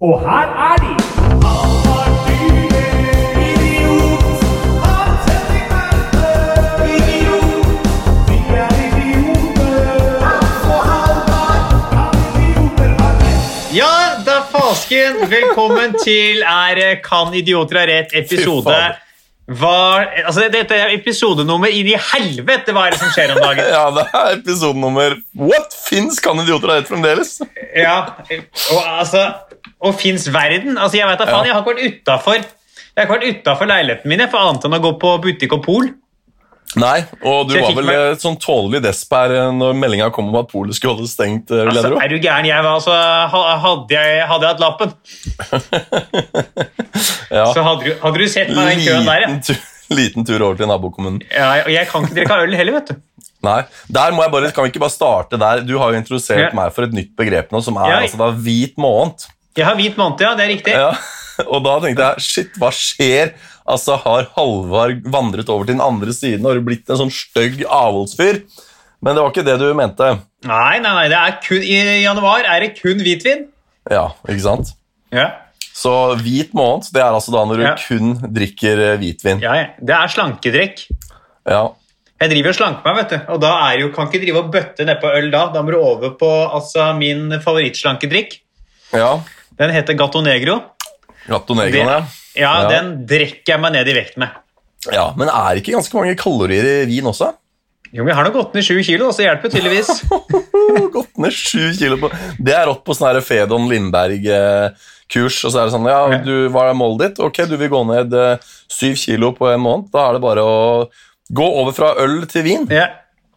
Og her er de! Ja, da fasken! Velkommen til Er Kan idioter ha rett? episode. var, altså, dette er episodenummer inn i helvete! Hva er det som skjer om dagen? Ja, det er episode nummer What? Fins kan idioter ha rett fremdeles? Ja, og altså Og fins verden? Altså, Jeg vet da faen, jeg har ikke vært utafor Jeg har ikke vært utenfor leiligheten min jeg, for annet enn å gå på butikk og pol. Nei, og du var vel meg- eh, sånn tålelig desp her eh, når meldinga kom om at polet skulle holde stengt. eh, Altså, er du gæren? Jeg var altså Hadde jeg, hadde jeg hatt lappen, Ja. så hadde du, hadde du sett meg den køen der. Ja. Liten tur, liten tur over til nabokommunen. Ja, og jeg kan ikke drikke øl heller, vet du. Nei, der må jeg bare, Kan vi ikke bare starte der? Du har jo introdusert Ja. meg for et nytt begrep nå, som er Ja. altså da hvit måned. Jeg har hvit måned, ja. Det er riktig. Ja. Og da tenkte jeg shit, hva skjer? Altså, Har Halvard vandret over til den andre siden og har blitt en sånn stygg avholdsfyr? Men det var ikke det du mente. Nei, nei, nei, det er kun, I januar er det kun hvitvin. Ja, ikke sant? Ja. Så hvit måned, det er altså da når du Ja. kun drikker eh, hvitvin. ja, ja. Det er slankedrikk. Ja. Jeg driver og slanker meg, vet du. Og da er jo, kan ikke drive og bøtte nedpå øl da. Da må du over på altså, min favorittslankedrikk. ja. Den heter Gatto Negro. Gatto Negro, ja. Ja. Den drikker jeg meg ned i vekt med. ja. Men er det ikke ganske mange kalorier i vin også? Jo, men Jeg har nå gått ned sju kilo, så hjelper tydeligvis. Gått ned sju kilo på Det er rått på sånn Fedon Lindberg-kurs. Og så er det sånn, ja, du, hva er målet ditt? Ok, du vil gå ned eh, syv kilo på en måned. Da er det bare å gå over fra øl til vin. Ja.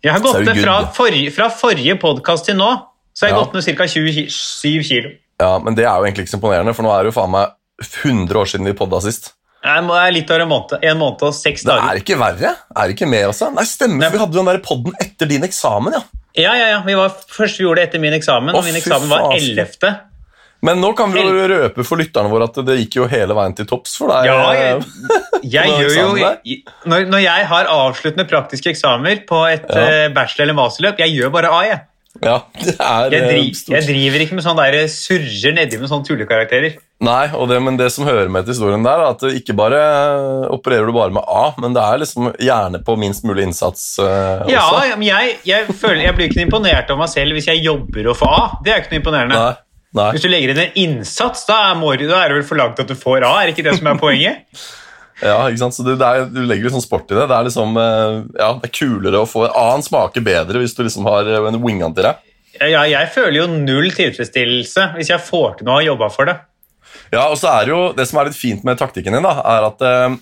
Jeg har gått ned fra forrige, forrige podkast til nå. Så har jeg Ja. gått ned ca. 27 kilo. Ja, Men det er jo egentlig ikke så imponerende, for nå er det jo faen meg 100 år siden vi podda sist. Nei, Det er litt over en måned. En måned og seks dager. Det er ikke verre. Er det ikke mer også? Nei, stemmer. Nei. Vi hadde jo den der podden etter din eksamen, ja. Ja, ja, ja. Vi var, først vi gjorde det etter min eksamen, Å, og min eksamen var 11. Men nå kan vi jo røpe for lytterne våre at det gikk jo hele veien til topps for deg. Ja, jeg, jeg gjør jo når, når jeg har avsluttende praktiske eksamener på et Ja. eh, bachelor- eller masterløp, jeg gjør bare A, jeg. Ja, det er Jeg, eh, dri, stort. jeg driver ikke med sånn der surrer nedi med sånne tullekarakterer. Nei, og det, men det som hører med til historien der, er at ikke bare eh, opererer du bare med A, men det er liksom gjerne på minst mulig innsats uh, Ja, også. ja, men jeg, jeg, føler, jeg blir ikke imponert av meg selv hvis jeg jobber og får A. Det er ikke noe imponerende. Nei, nei. Hvis du legger inn en innsats, da er, da er det vel forlangt at du får A? Er det ikke det som er poenget? Ja, ikke sant? Så det, det er, du legger litt sånn sport i det. Det er liksom, eh, ja, det er kulere å få en annen smake bedre hvis du liksom har eh, en wingant til deg. Ja, jeg føler jo null tilfredsstillelse hvis jeg får til noe og har jobba for det. Ja, og så er det jo, det som er litt fint med taktikken din, da, er at eh,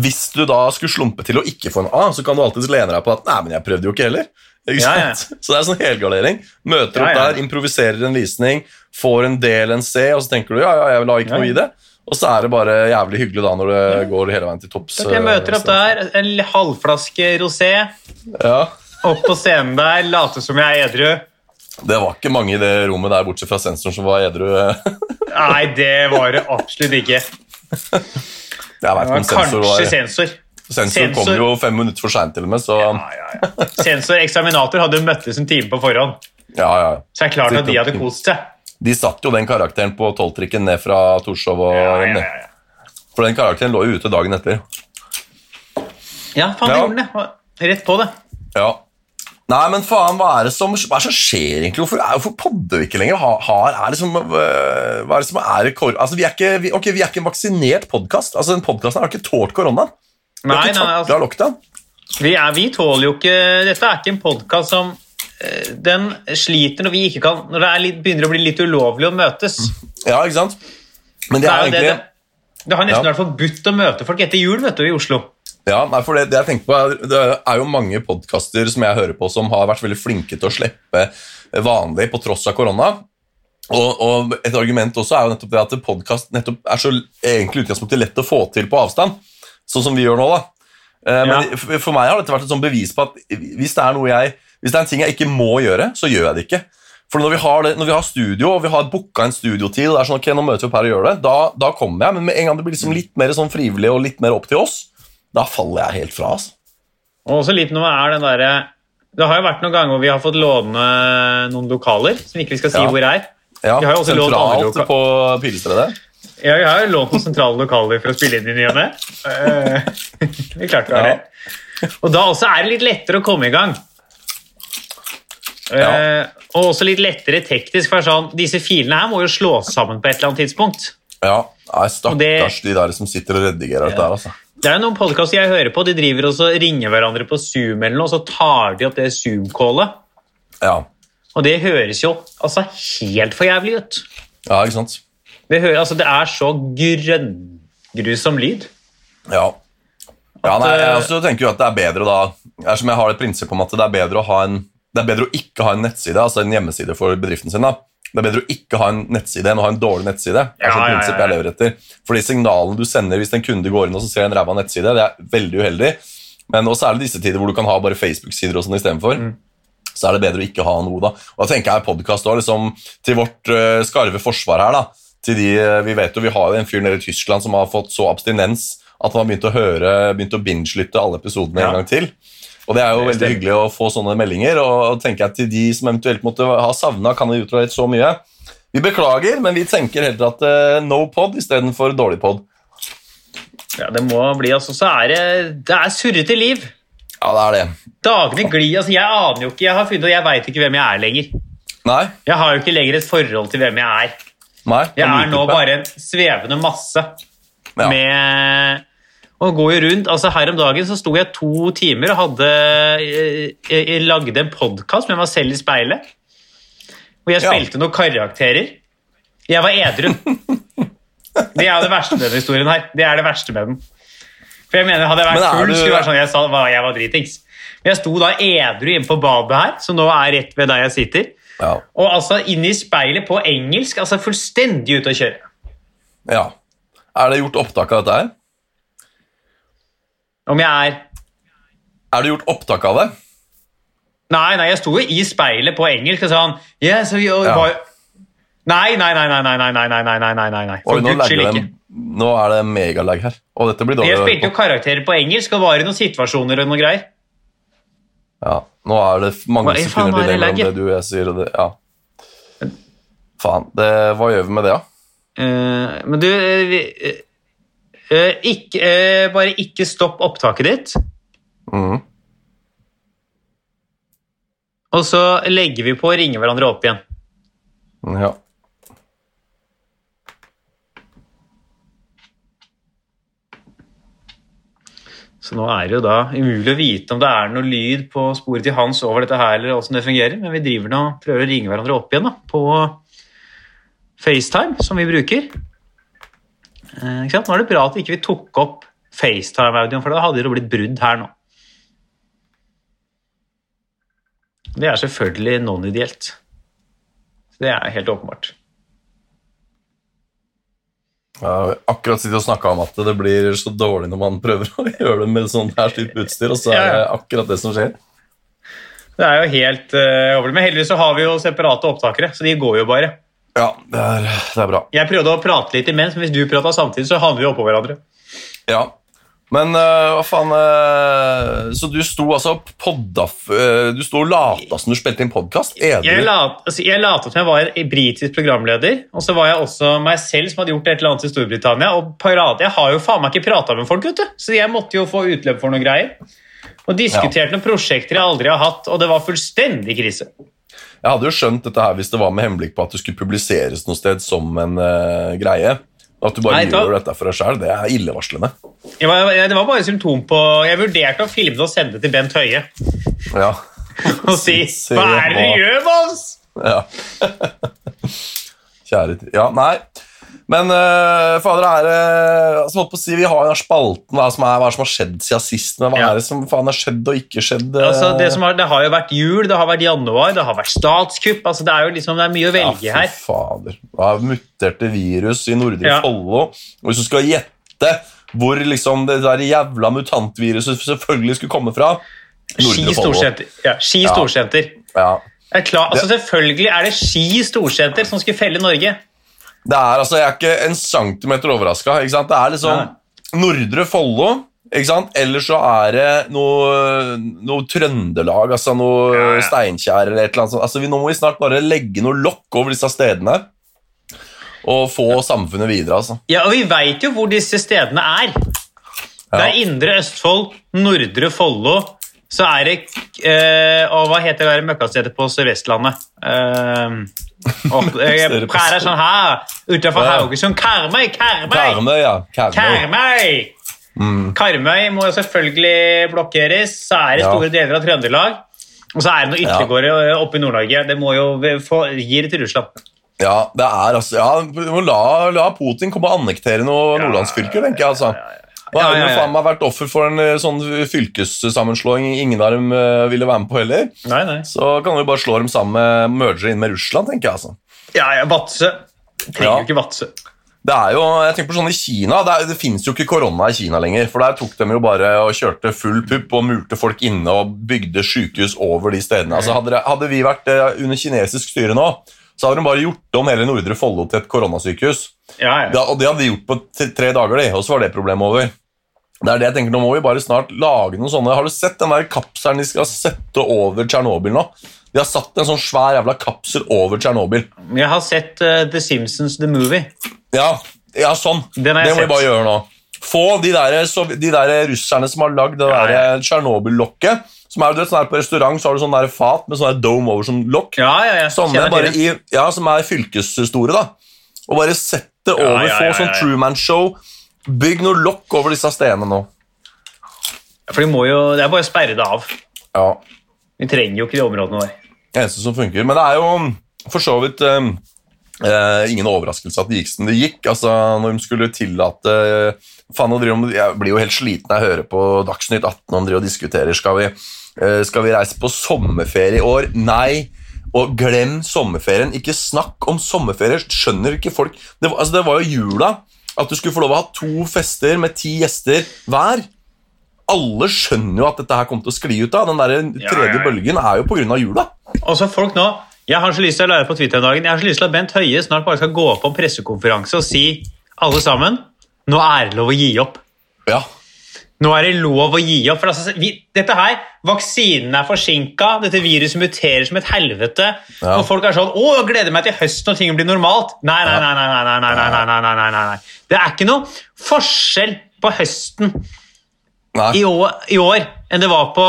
hvis du da skulle slumpe til å ikke få en A, så kan du alltids lene deg på at nei, men jeg prøvde jo ikke heller. Ikke Ja, ja. Så det er sånn helgardering. Møter opp der, improviserer en visning, får en del en C, og så tenker du ja, ja, jeg la ikke noe i det. Og så er det bare jævlig hyggelig da når det går hele veien til topps. Jeg møter opp eh, der, en halvflaske rosé, Ja, opp på scenen der, late som jeg er edru. Det var ikke mange i det rommet der, bortsett fra sensoren som var edru. Nei, det var det absolutt ikke. Jeg vet ikke var om sensor kanskje var sensor. Sensor kom jo fem minutter for seint, til og med, så Ja, ja, ja. Sensor eksaminator hadde møttes en time på forhånd, ja, ja. så det er klart at de hadde kost seg. De satt jo den karakteren på tolvtrikken ned fra Torshov og Ja, ja, ja, ja. For den karakteren lå jo ute dagen etter. ja faen, det Ja. gjorde den det. Rett på det. Ja. Nei, men faen, hva er det som, hva er det som skjer egentlig? Hvorfor, er, hvorfor podder vi ikke lenger? Har, har, er det som, øh, hva er det som er kor... Altså, vi er ikke, vi, okay, vi er ikke en vaksinert podkast. Altså, den podkasten har ikke tålt koronaen. Vi Nei, nei, altså, vi, er, vi tåler jo ikke Dette er ikke en podkast som Den sliter når vi ikke kan Når det litt, begynner å bli litt ulovlig å møtes. Ja, ikke sant? Men Det, det er er jo det, egentlig... det, det har nesten Ja. vært forbudt å møte folk etter jul vet du, i Oslo. Ja, for det, det jeg tenker på er, det er jo mange podkaster som jeg hører på, som har vært veldig flinke til å slippe vanlig på tross av korona. Og, og et argument også er jo nettopp det at podkast er så egentlig utgangspunktet lett å få til på avstand, sånn som vi gjør nå. da. Eh, Men Ja. for- meg har dette vært et sånt bevis på at hvis det er noe jeg, hvis det er en ting jeg ikke må gjøre, så gjør jeg det ikke. For når vi har, det, når vi har studio, og vi har booka en studiotid, og det er sånn, ok, nå møter vi opp her og gjør det, da, da kommer jeg. Men med en gang det blir liksom litt mer sånn frivillig og litt mer opp til oss, da faller jeg helt fra. altså. Og også litt noe er den derre Det har jo vært noen ganger hvor vi har fått låne noen lokaler som ikke vi skal si Ja. hvor er. Ja, Vi har jo også lånt andre på Pilestredet. Ja, vi har jo lånt noen sentrale lokaler for å spille inn i ny og ne. Eh, Vi klarte Ja. det. Og da også er det litt lettere å komme i gang. Eh, og også litt lettere teknisk, for sånn, disse filene her må jo slås sammen på et eller annet tidspunkt. Ja, nei, Stakkars det- de der som sitter og redigerer dette her, altså. Det er noen podkaster jeg hører på, de driver og ringer hverandre på Zoom, eller noe, og så tar de opp det Zoom-callet. Ja. Og det høres jo altså helt for jævlig ut. ja, ikke sant? Det, hører, altså, det er så grønngrusom lyd. Ja. ja nei, jeg eh, også tenker jo at det er bedre da som jeg har det prinsipp om at det er bedre å ha en det er bedre å ikke ha en nettside, altså en hjemmeside for bedriften sin. da. Det er bedre å ikke ha en nettside enn å ha en dårlig nettside. Det er sånn ja, prinsipp jeg lever etter. Fordi signalene du sender hvis en kunde går inn og så ser en ræva nettside, det er veldig uheldig. Men også er det disse tider hvor du kan ha bare Facebook-sider og sånn istedenfor. Mm. Så er det bedre å ikke ha noe, da. Og da tenker jeg podkast òg, liksom, til vårt uh, skarve forsvar her, da. Til de, eh, vi vet jo, vi har jo en fyr nede i Tyskland som har fått så abstinens at han har begynt å høre, begynt å binge-lytte alle episodene Ja. en gang til. Og Det er jo veldig hyggelig å få sånne meldinger. og tenker jeg til de som eventuelt måtte ha savna kan ha utlevert så mye. Vi beklager, men vi tenker heller at uh, no pod istedenfor dårlig pod. Ja, det må bli, altså, så er det, det er surrete liv. Ja, det er det. Dagene glir, altså jeg aner jo ikke, jeg har funnet, og jeg vet ikke hvem jeg er lenger. Nei, Jeg har jo ikke lenger et forhold til hvem jeg er. nei. Jeg er nå bare en svevende masse Ja. med og går jo rundt, altså Her om dagen så sto jeg to timer og hadde jeg, jeg lagde en podkast med meg selv i speilet. Hvor jeg Ja. spilte noen karakterer. Jeg var edru. Det er det verste med denne historien her. Det er det verste med den. For jeg mener, Hadde jeg vært full, du- skulle vært sånn jeg sa jeg var dritings. Men jeg sto da edru inne på badet her, som nå er rett ved der jeg sitter. Ja. Og altså inn i speilet på engelsk, altså fullstendig ute å kjøre. ja. Er det gjort opptak av dette her? Om jeg er Er det gjort opptak av det? Nei, nei, jeg sto jo i speilet på engelsk og sa han yeah, so you, Ja. Nei, nei, nei, nei, nei, nei, nei, nei, nei, nei, nei, nei, nei. For guds skyld ikke. nå er det megalag her. Og dette blir dårlig. Jeg spilte jo karakterer på engelsk og var i noen situasjoner og noe greier. Ja, nå er det mange Hva sekunder er delay mellom det du og jeg sier. Og det, ja. Faen, det, hva gjør vi med det, da? Eh, men du uh, vi- eh, ikke, eh, Bare ikke stopp opptaket ditt. Mm. Og så legger vi på å ringe hverandre opp igjen. Ja. Så nå er det jo da umulig å vite om det er noe lyd på sporet til Hans over dette her, eller hvordan det fungerer, men vi driver nå prøver å ringe hverandre opp igjen da, på FaceTime, som vi bruker. Eh? Nå er det bra at vi ikke tok opp FaceTime-audioen, for da hadde det blitt brudd her nå. Det er selvfølgelig non-ideelt. Det er helt åpenbart. Har akkurat sittet og snakka om at det blir så dårlig når man prøver å gjøre det med sånn her type utstyr, og så er det akkurat det som skjer. Det er jo helt uh, overlig. Men heldigvis så har vi jo separate opptakere, så de går jo bare. Ja, det er, det er bra. Jeg prøvde å prate litt imens, men hvis du prata samtidig, så havner vi oppå hverandre. Ja. Men øh, hva faen øh, Så du sto altså podda øh, Du sto og lata som du spilte inn podkast? Jeg lat- altså, jeg lata som jeg var en britisk programleder, og så var jeg også meg selv som hadde gjort et eller annet i Storbritannia. og parade. Jeg har jo faen meg ikke prata med folk, vet du. så jeg måtte jo få utløp for noen greier. Og diskuterte noen prosjekter jeg aldri har hatt, og det var fullstendig krise. Jeg hadde jo skjønt dette her hvis det var med henblikk på at det skulle publiseres noe sted som en uh, greie. At du bare Nei, gjør dette for deg sjøl, det er illevarslende. Jeg var, det var bare symptom på Jeg vurderte å filme det og sende det til Bent Høie Ja. og si Hva er det du gjør med oss? ja. Kjære. Ja, nei. Men uh, fader, er det altså, på å si, Vi har jo spalten hva som, er, hva som har skjedd siden sist. Men hva Ja. er det som faen har skjedd og ikke skjedd? øh? Altså, det, som har, det har jo vært jul, det har vært januar, det har vært statskupp. Altså, det er jo liksom, det er mye å velge ja, her. fader. Det har muterte virus i Nordre Ja. Follo. Og hvis du skal gjette hvor liksom det der jævla mutantviruset selvfølgelig skulle komme fra Ski storsenter. Ja, ski storsenter. Ja. Klar, altså, selvfølgelig er det Ski storsenter som skulle felle Norge. Det er altså, Jeg er ikke en centimeter overraska. Det er liksom Nordre Follo Ikke sant? Eller så er det noe, noe Trøndelag, altså noe Ja, ja. Steinkjer eller et eller annet sånt. Altså, vi, nå må vi snart bare legge noe lokk over disse stedene og få samfunnet videre, altså. Ja, og vi veit jo hvor disse stedene er. Det er Indre Østfold, Nordre Follo, så er det eh, Og hva heter det møkkastedet på Sør-Vestlandet? Eh, og, eh, Stedet på hva er det sånn her utenfor Ja. Haugesund? Karmøy! Karmøy! Karmøy, ja. Karmøy. Karmøy! Mm. Karmøy må selvfølgelig blokkeres. Så er det store deler av Trøndelag. Og så er det noen Ja. oppe i Nord-Norge. Det må jo få, gi det til Russland. Ja, det er altså Ja, la, la Putin komme og annektere noen nordlandsfylker, tenker jeg, altså. Ja, Ja, har ja, ja. faen meg vært offer for en eh, sånn fylkessammenslåing ingen av dem eh, ville være med på heller. Nei, nei. Så kan du bare slå dem sammen med merge inn med Russland, tenker jeg, altså. Ja, ja, Vadsø. Trenger jo ikke Vadsø. Det er jo, jeg tenker på sånn i Kina, Det, er, det finnes jo ikke korona i Kina lenger. For der tok de jo bare og kjørte full pupp og murte folk inne og bygde sykehus over de stedene. Altså Hadde, det, hadde vi vært eh, under kinesisk styre nå, så hadde de bare gjort om hele Nordre Follo til et koronasykehus. Ja, ja. Det, og det hadde de gjort på tre dager, de, og så var det problemet over. Det er det jeg tenker, Nå må vi bare snart lage noen sånne Har du sett den der kapselen de skal sette over Tsjernobyl nå? De har satt en sånn svær jævla kapsel over Tsjernobyl. Jeg har sett uh, The Simpsons The Movie. Ja, ja, sånn. Har Det må må vi bare gjøre nå. Få de der, så, de der russerne som har lagd det der ja. Tsjernobyl-lokket som er, du vet, sånn her På restaurant så har du sånn der fat med sånn dome over som lokk. Ja, ja, ja. Sånne bare i, ja, som er fylkesstore, da. Og bare sette over, ja, få ja, sånn ja, ja. Truman-show. Bygg noe lokk over disse stedene nå. For de må jo, Det er bare å sperre det av. Ja, Vi trenger jo ikke de områdene våre. det eneste som funker. Men det er jo for så vidt eh, eh, ingen overraskelse at det gikk som det gikk. Altså, Når de skulle tillate faen, Jeg blir jo helt sliten av jeg hører på Dagsnytt 18 og de og diskuterer. Skal vi, eh, skal vi reise på sommerferie i år? Nei. Og glem sommerferien. Ikke snakk om sommerferie. Skjønner ikke folk Det, var- altså, det var jo jula. At du skulle få lov å ha to fester med ti gjester hver. Alle skjønner jo at dette her kommer til å skli ut av. Den der tredje ja, ja. bølgen er jo pga. jula. Og så folk nå, Jeg har så lyst til å lære på Twitter en dag jeg har så lyst til at Bent Høie snart bare skal gå på en pressekonferanse og si alle sammen nå er det lov å gi opp. Ja. Nå er det lov å gi opp. For altså, vi, dette her, Vaksinen er forsinka, dette viruset muterer som et helvete. Ja. Og folk er sånn 'Å, jeg gleder meg til høsten når ting blir normalt'. Nei, nei, nei. nei, nei, nei, nei, nei, nei, nei, nei, nei. Det er ikke noe forskjell på høsten i år, i år enn det var på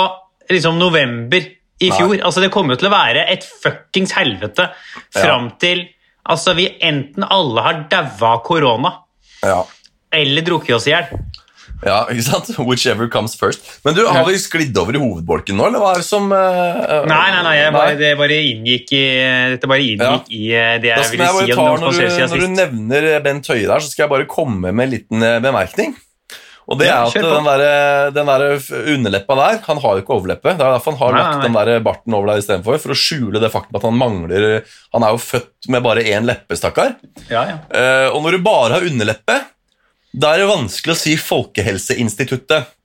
liksom, november i fjor. Altså, det kommer jo til å være et fuckings helvete fram til altså, vi enten alle har daua av korona Ja. Eller drukket oss i hjel. ja, ikke sant? Whichever comes first. Men du, har vi sklidd over i hovedbolken nå, eller hva er det som uh, Nei, nei, nei, bare, det bare inngikk i Dette bare inngikk i eh, det jeg ville si om det var når, du, når du nevner Bent Høie der, så skal jeg bare komme med en liten eh, bemerkning. Og det Ja, er at den der, den der underleppa der Han har jo ikke overleppe. Det er derfor han har Nei, nei, lagt den der barten over der istedenfor. For å skjule det faktum at han mangler Han er jo født med bare én leppe, stakkar. Ja, ja. Uh, og når du bare har underleppe, da er det vanskelig å si Folkehelseinstituttet.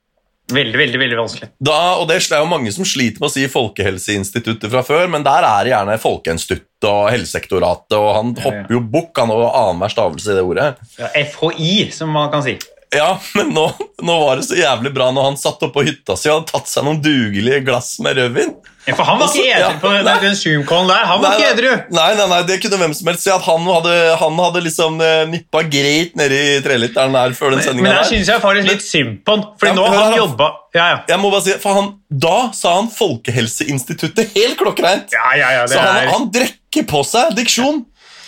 Veldig, veldig veldig vanskelig. Da, og det er jo mange som sliter med å si Folkehelseinstituttet fra før, men der er det gjerne Folkeinstituttet og Helsesektoratet, og han hopper jo bukk av annenhver stavelse i det ordet. Ja, FHI, som man kan si. Ja, men nå, nå var det så jævlig bra når han satt oppå på hytta si og hadde tatt seg noen dugelige glass med rødvin. Ja, for han var ikke Altså, edru ja, på den, nei. den Zoom-callen der. Han var Nei, ikke edru. Nei, nei, nei, det kunne hvem som helst si. At han hadde, han hadde liksom uh, nippa greit nedi treliteren der før den Men sendinga der syns jeg faktisk litt synd på han. Fordi Ja, nå har han da. jobba ja, ja. Jeg må bare si, for han, Da sa han Folkehelseinstituttet helt klokkereint. ja, ja, ja, Så han, er han drekker på seg diksjon.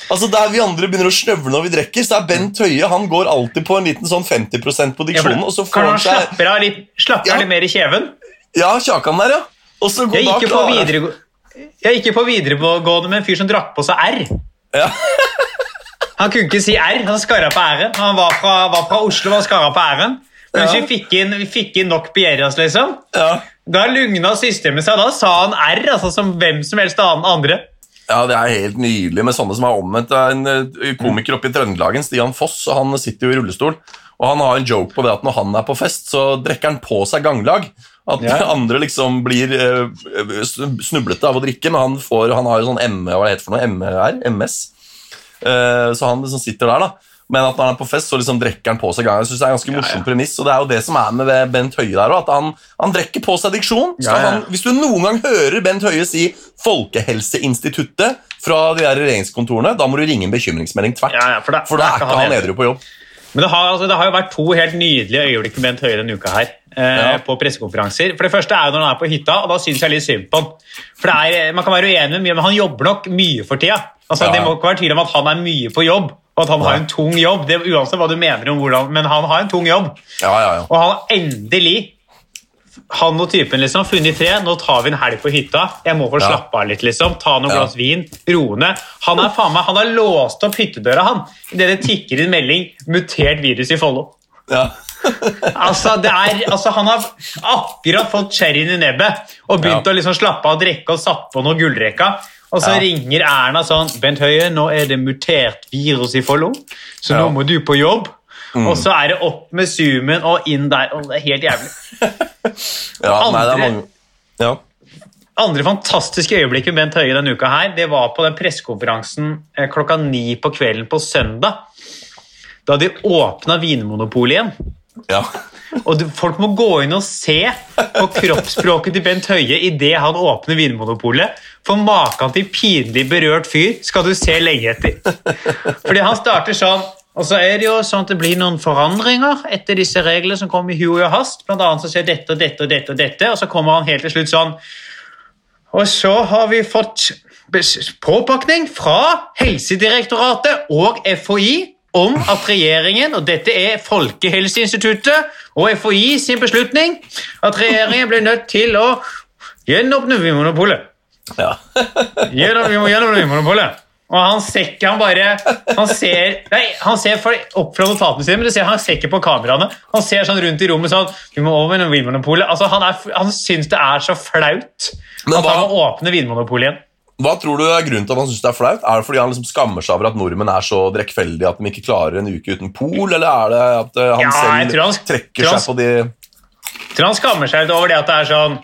Altså Der vi andre begynner å snøvle når vi drikker, så er Bent Høie Han går alltid på en liten sånn 50% på Ja, for- diksjonen, og så Kan han han seg slappe av litt, Ja. litt mer i kjeven? Ja, kjakan der, ja. Og så går Jeg gikk jo på klarer- jeg gikk jo på videregående med en fyr som drakk på seg R. Ja. Han kunne ikke si R, han skarra på R-en. Han var fra, var fra Oslo og skarra på R-en. Men hvis Ja. vi fikk inn, vi fikk inn nok Bieras, liksom, Ja. da lugna systemet seg. Da sa han R, altså som hvem som helst annen andre. ja, det er helt nydelig med sånne som er omvendt. Det er en eh, komiker oppe i Trøndelagen, Stian Foss, og han sitter jo i rullestol. Og han har en joke på det at når han er på fest, så drikker han på seg ganglag. At Ja. andre liksom blir eh, snublete av å drikke, men han, får, han har jo sånn ME, hva det heter for noe, MR, MS. Eh, så han liksom sitter der, da. Men at når han er på fest, så liksom drikker han på seg gangen. Jeg synes det er en ganske morsom premiss, og det er jo det som er med Bent Høie der at han, han drikker på seg diksjon. Ja, ja. Han, hvis du noen gang hører Bent Høie si Folkehelseinstituttet fra de der regjeringskontorene, da må du ringe en bekymringsmelding tvert. Ja, ja, for da- for da er ikke han edru på jobb. Men det har, altså, det har jo vært to helt nydelige øyeblikk med Bent Høie denne uka her. Eh. På pressekonferanser. For det første er jo når han er på hytta, og da syns jeg litt synd på han. For det er, Man kan være uenig med mye, men han jobber nok mye for tida. Altså, Ja, Det må ikke være tvil om at han er mye på jobb, og at han har en tung jobb. Det, uansett hva du mener om hvordan, Men han har en tung jobb. Ja, ja, ja. Og han har endelig han og typen liksom funnet fred. Nå tar vi en helg på hytta. Jeg må få Ja. slappe av litt. liksom. Ta noen Ja. glass vin, roe ned. Han er faen meg, han har låst opp hyttedøra han, idet det tikker inn melding 'mutert virus i Follo'. Ja. Altså, det er, altså, Han har akkurat fått cherryen i nebbet og begynt Ja. å liksom slappe av og drikke og satt på noe gullrekka. Og så Ja. ringer Erna sånn 'Bent Høie, nå er det mutert virus i Follo, så Ja. nå må du på jobb.' Og så er det opp med zoomen og inn der. og Det er helt jævlig. ja nei, det er andre- mange Ja. Andre fantastiske øyeblikket med Bent Høie denne uka her, det var på den pressekonferansen eh, klokka ni på kvelden på søndag. Da de åpna Vinmonopolet igjen. ja. Og du, Folk må gå inn og se på kroppsspråket til Bent Høie idet han åpner Vinmonopolet. For maken til pinlig berørt fyr skal du se lenge etter. Fordi han starter sånn Og så er det jo sånn at det blir noen forandringer etter disse reglene som kom i hui og hast. Blant annet så skjer dette og dette og dette, og dette, og så kommer han helt til slutt sånn Og så har vi fått påpakning fra Helsedirektoratet og FHI om at regjeringen, og dette er Folkehelseinstituttet og FHI sin beslutning, at regjeringen blir nødt til å gjenåpne Vinmonopolet. ja. Vi Vinmonopolet. Og han ser ikke, han bare Han ser, nei, han ser opp fra notatene sine, men det ser han ser ikke på kameraene. Han ser sånn rundt i rommet sånn Vi må over Vinmonopolet. Altså, han, er, han syns det er så flaut Men at han må åpne Vinmonopolet igjen. Hva tror du er grunnen til at han synes det er flaut? Er det fordi han liksom skammer seg over at nordmenn er så drikkfeldige at de ikke klarer en uke uten pol, eller er det at eh, han Ja, selv han- trekker han- seg på de Jeg tror han skammer seg litt over det at det er sånn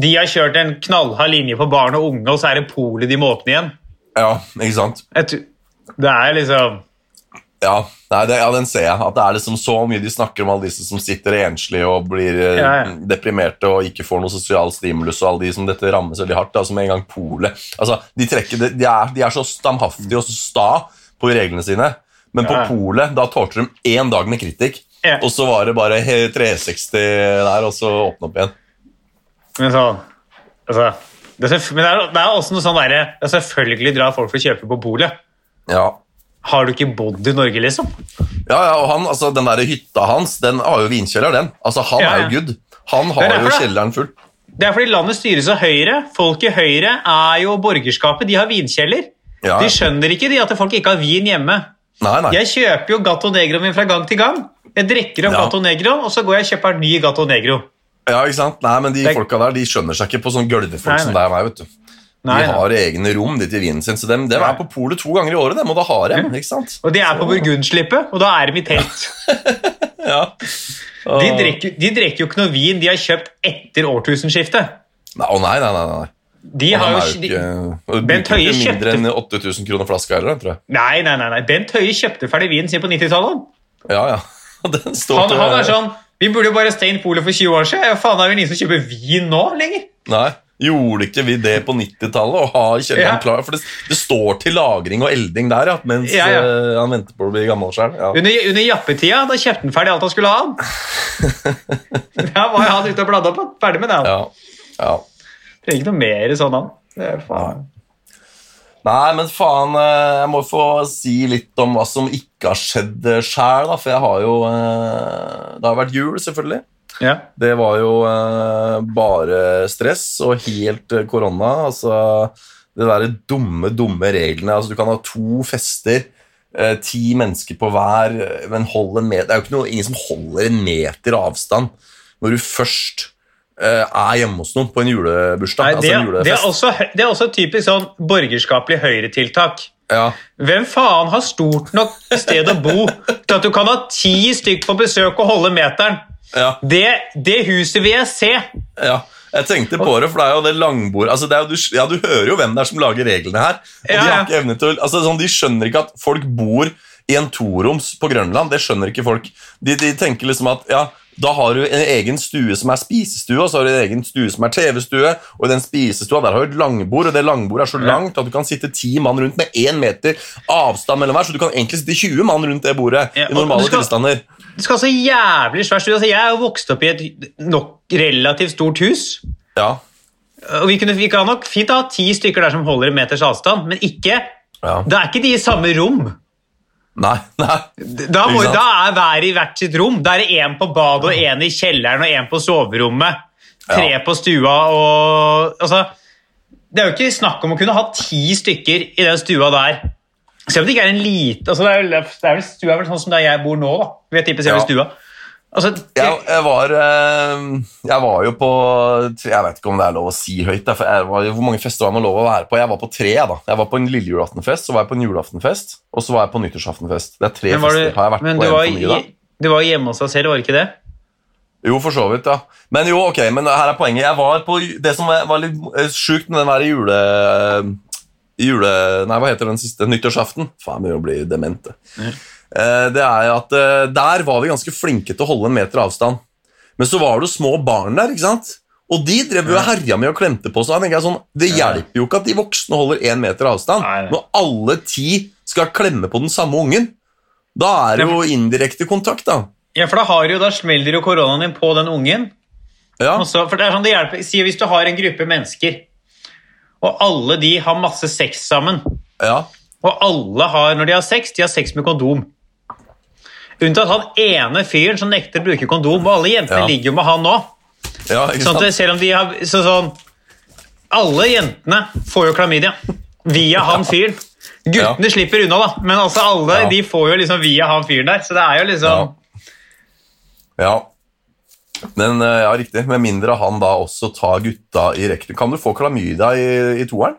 De har kjørt en knallhard linje på barn og unge, og så er det polet de må åpne igjen. Ja, ikke sant? Det er liksom Ja, det, ja, den ser jeg. At det er liksom så mye de snakker om alle disse som sitter enslige og blir eh, Ja, ja. deprimerte og ikke får noe sosial stimulus, og alle de som dette rammes veldig hardt. Altså med en gang polet. Altså, de, trekker, de, er, de er så stamhaftige og så sta på reglene sine, men på polet da tålte de én dag med kritikk, og så var det bare 360 der, og så åpne opp igjen. Men sånn altså, det er, Men det er, det er også noe sånn derre er Selvfølgelig drar folk for å kjøpe på polet. Ja, Har du ikke bodd i Norge, liksom? Ja, ja, og han, altså, Den der hytta hans den har jo vinkjeller, den. Altså, Han Ja, er jo good. Han har jo kjelleren full. Det er fordi landet styres av Høyre. Folk i Høyre er jo borgerskapet. De har vinkjeller. De skjønner ikke de at folk ikke har vin hjemme. Nei, nei. Jeg kjøper jo Gatto Negro min fra gang til gang. Jeg drikker opp Ja. Gatto Negro, og så går jeg og kjøper ny Gatto Negro. Ja, ikke sant? Nei, men De Det- folka der de skjønner seg ikke på sånn gølvefolk som deg og meg. vet du. Nei, de har egne rom de til vinen sin, så dem, dem er på polet to ganger i året. dem, og da har dem, ikke sant? Og de er på Burgundslippet, og da er de i telt. Ja. De drikker, de drikker jo ikke noe vin de har kjøpt etter årtusenskiftet. Nei, å nei, nei, nei. nei. De har jo ikke, de, og Bent Høie ikke mindre enn 8000 kroner flaska heller, tror jeg. Nei, nei, nei, nei. Bent Høie kjøpte ferdig vinen sin på 90-tallet. Ja, ja. Den står Han, til han er sånn Vi burde jo bare stengt polet for 20 år siden. Ja, faen, er det ingen som kjøper vin nå lenger? Nei, gjorde ikke vi det på 90-tallet og har kjelleren Ja. klar? For det, det står til lagring og elding der, ja, mens Ja, ja. eh, han venter på å bli gammel sjøl. Ja. Under, under jappetida da kjøpte han ferdig alt han skulle ha. Da var han ute og bladde opp. Ferdig med det. han. Ja. ja. Trenger ikke noe mer sånn, han. Det er faen. Nei, men faen, eh, jeg må få si litt om hva som ikke har skjedd sjæl, da. For jeg har jo eh, Det har vært jul, selvfølgelig. Ja. Det var jo eh, bare stress og helt eh, korona. Altså det derre dumme, dumme reglene. Altså, du kan ha to fester, eh, ti mennesker på hver, men hold en meter Det er jo ikke noe, ingen som holder en meter avstand når du først eh, er hjemme hos noen på en julebursdag. Nei, det, altså en det, er også, det er også typisk sånn borgerskapelig høyretiltak. Ja. Hvem faen har stort nok sted å bo til at du kan ha ti stykk på besøk og holde meteren? Ja, Det, det huset vil jeg se. ja. Jeg tenkte på det, for det er jo det langbordet altså det jo, du, ja, du hører jo hvem det er som lager reglene her. Og Ja, de, har ikke evne til, altså, sånn, de skjønner ikke at folk bor i en toroms på Grønland. Det skjønner ikke folk. De, de tenker liksom at ja, da har du en egen stue som er spisestue, og så har du en egen stue som er TV-stue, og i den spisestua der har du et langbord, og det langbordet er så langt at du kan sitte ti mann rundt med én meter avstand mellom hver, så du kan egentlig sitte 20 mann rundt det bordet Ja, i normale skal- tilstander. Det skal så jævlig svært stue. Altså, jeg er vokst opp i et nok relativt stort hus. Ja, Og vi, kunne, vi kan nok fint ha ti stykker der som holder en meters avstand, men ikke ja. Det er ikke de i samme rom. Nei, nei. Da, må, da er hver i hvert sitt rom. Da er det én på badet og én i kjelleren og én på soverommet. Tre Ja. på stua og altså, Det er jo ikke snakk om å kunne ha ti stykker i den stua der. Selv om det ikke er en lite altså, det er vel, det er vel, Stua er vel sånn som der jeg bor nå. da. Vi er typisk Ja. stua. Altså, det, Jeg, jeg, var, eh, jeg var jo på Jeg vet ikke om det er lov å si høyt. Var, hvor mange fester var det lov å være på? Jeg var på tre. da. Jeg var på en lille julaftenfest, så var jeg på en julaftenfest, og så var jeg på nyttårsaftenfest. Det er tre men fester. du, Har jeg vært men på en var, for mye, da? du var hjemme hos deg selv, var det ikke det? Jo, for så vidt, ja. Men jo, ok, men her er poenget. Jeg var på Det som var litt eh, sjukt med den der jule... jule... Nei, hva heter den siste? Nyttårsaften? Faen, jeg begynner å bli demente. det. Eh, Det er at eh, Der var vi ganske flinke til å holde en meter avstand. Men så var det jo små barn der, ikke sant? Og de drev jo herja med og klemte på seg. Jeg sånn, Det hjelper jo ikke at de voksne holder én meter avstand, Nei, når alle ti skal klemme på den samme ungen. Da er det jo indirekte kontakt, da. Ja, for da, har jo, da smeller jo koronaen din på den ungen. Ja, Også, for det er sånn det hjelper. Si hvis du har en gruppe mennesker, og alle de har masse sex sammen, ja, og alle har, når de har sex, de har sex med kondom. Unntatt han ene fyren som nekter å bruke kondom, og alle jentene Ja. ligger jo med han nå. ja Sånn at selv om de har så sånn, Alle jentene får jo klamydia via han fyren. Guttene slipper unna, da, men altså alle de får jo liksom via han fyren der. Så det er jo liksom Ja. Men eh, ja, riktig. Med mindre han da også tar gutta i rekten. Kan du få klamydia i, i toeren?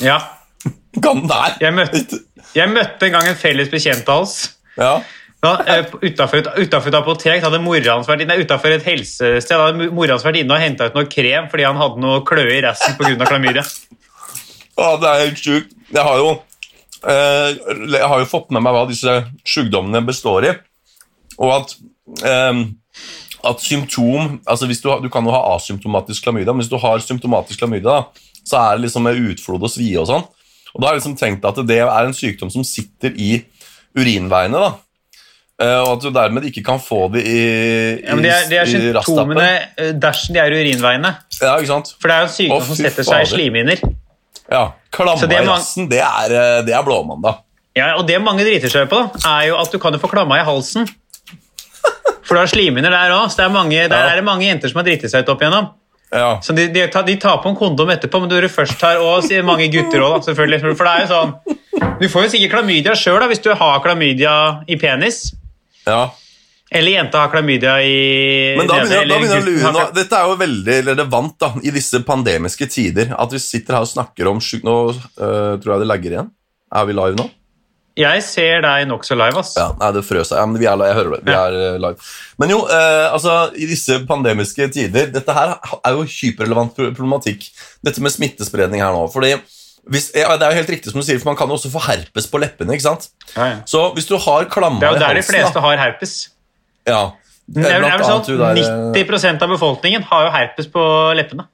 Ja. Kan der? Jeg møtte, jeg møtte en gang en felles bekjent av oss. Ja. Eh, utenfor, et, apotek hadde mora hans vært inne, utenfor et helsested hadde mora hans vært inne og henta ut noe krem fordi han hadde noe kløe i resten pga. klamydia. ja, det er helt sjukt. Jeg har jo eh, jeg har jo fått med meg hva disse sykdommene består i, og at eh, at symptom altså du, du kan jo ha asymptomatisk klamydia, men hvis du har symptomatisk klamydia, så er det liksom med utflod og svie og sånn. Og da har jeg liksom tenkt at det er en sykdom som sitter i urinveiene. da. Eh, og at du dermed ikke kan få det i, Ja, men det er, de er i symptomene eh, dersom de er urinveiene. Ja, ikke sant? For det er jo en sykdom som setter seg i slimhinner. Ja, Klamma i rassen, det er, eh, det er blåmandag. Ja, og det mange driter seg på, er jo at du kan jo få klamma i halsen. For du har slimhinner der òg, så det er mange, der Ja. er det mange jenter som har driti seg ut opp igjennom. Ja, Så de, de, tar, de tar på en kondom etterpå, men du er først her, og mange gutter òg, selvfølgelig. For det er jo sånn Du får jo sikkert klamydia sjøl hvis du har klamydia i penis. ja. Eller jenta har klamydia i Men da begynner, da begynner jeg å lure. Dette er jo veldig relevant da, i disse pandemiske tider. At vi sitter her og snakker om sjuk... Nå øh, tror jeg det legger igjen. Er vi live nå? Jeg ser deg nokså live, ass. Ja, nei, det frøs. Ja, men vi er, jeg hører det. Vi Ja. er eh, live. Men jo, eh, altså, i disse pandemiske tider Dette her er jo hyperrelevant problematikk. Dette med smittespredning her nå. fordi hvis, ja, Det er jo helt riktig som du sier, for man kan jo også få herpes på leppene. ikke sant? Ja, ja. Så hvis du har klamme i halsen Det er jo der de fleste da, har herpes. ja, Det er, vel- der, sånn at 90% av befolkningen har jo herpes på leppene.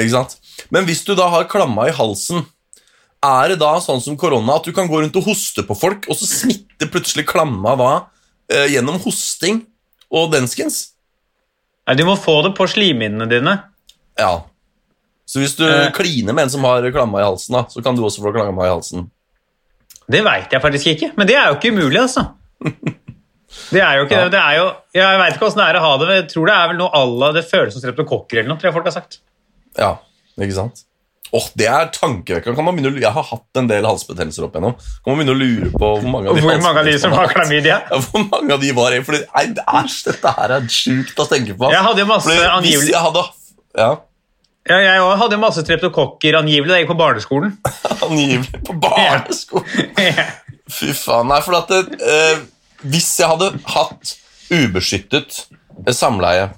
Ikke sant? Men hvis du da har klamma i halsen, er det da sånn som korona at du kan gå rundt og hoste på folk, og så smitter plutselig klamma da eh, gjennom hosting og denskens? Nei, Du må få det på slimhinnene dine. Ja. Så hvis du Eh. kliner med en som har klamma i halsen, da, så kan du også få klamma i halsen. Det veit jeg faktisk ikke, men det er jo ikke umulig, altså. Det er jo ikke Ja. det. det er jo, jeg veit ikke åssen det er å ha det, men jeg tror det er vel noe à la det føles som streptokokker eller noe, tror jeg folk har sagt. Ja, ikke sant? Åh, Det er tankevekkende. Jeg har hatt en del halsbetennelser opp igjennom. Kan man begynne å lure på hvor mange av de Hvor mange av de som har klamydia? Ja, hvor mange av de var det? Fordi, nei, det er, dette her er sjukt å tenke på. Jeg hadde masse Fordi angivelig jeg hadde Ja, ja, Jeg òg hadde masse treptokokker angivelig da jeg gikk på barneskolen. angivelig på barneskolen. Fy faen. Nei, for at det, eh, Hvis jeg hadde hatt ubeskyttet samleie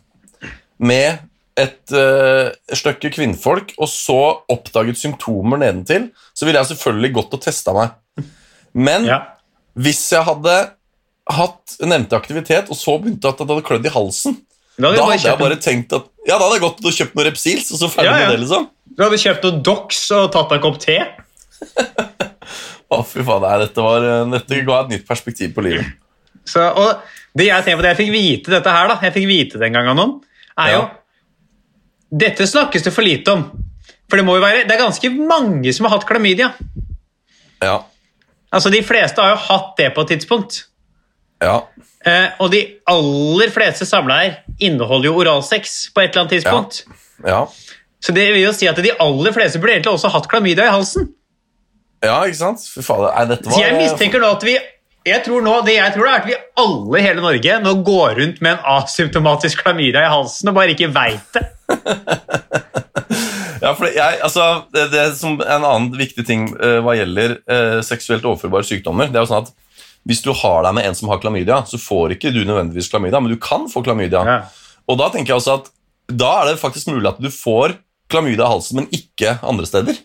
med et uh, stykke kvinnfolk, og så oppdaget symptomer nedentil, så ville jeg selvfølgelig gått og testa meg. Men Ja. Hvis jeg hadde hatt nevnte aktivitet, og så begynte at det hadde klødd i halsen, Da hadde, da hadde jeg bare tenkt at Ja, da hadde jeg gått og kjøpt noen Repsils, og så ferdig Ja, ja. med det, liksom. du hadde kjøpt noen Dox og tatt deg en kopp te. Å, fy faen, nei, dette, var, eh, dette ga et nytt perspektiv på livet. Så, og det jeg tenker på, det jeg fikk vite dette her, da, jeg fikk vite det en gang av noen, er jo Ja. Dette snakkes det for lite om. For det må jo være, det er ganske mange som har hatt klamydia. Ja. Altså, De fleste har jo hatt det på et tidspunkt. Ja. Eh, og de aller fleste samleier inneholder jo oralsex på et eller annet tidspunkt. Ja. Så det vil jo si at de aller fleste burde egentlig også hatt klamydia i halsen. ja, ikke sant? Fy faen, nei, dette var Så jeg mistenker nå at vi jeg tror nå, Det jeg tror er at vi alle i hele Norge nå går rundt med en asymptomatisk klamydia i halsen og bare ikke veit det. Ja, for jeg, altså, det, det som En annen viktig ting uh, hva gjelder uh, seksuelt overførbare sykdommer, det er jo sånn at hvis du har deg med en som har klamydia, så får ikke du nødvendigvis klamydia, men du kan få klamydia. Ja. Og da tenker jeg også at da er det faktisk mulig at du får klamydia i halsen, men ikke andre steder.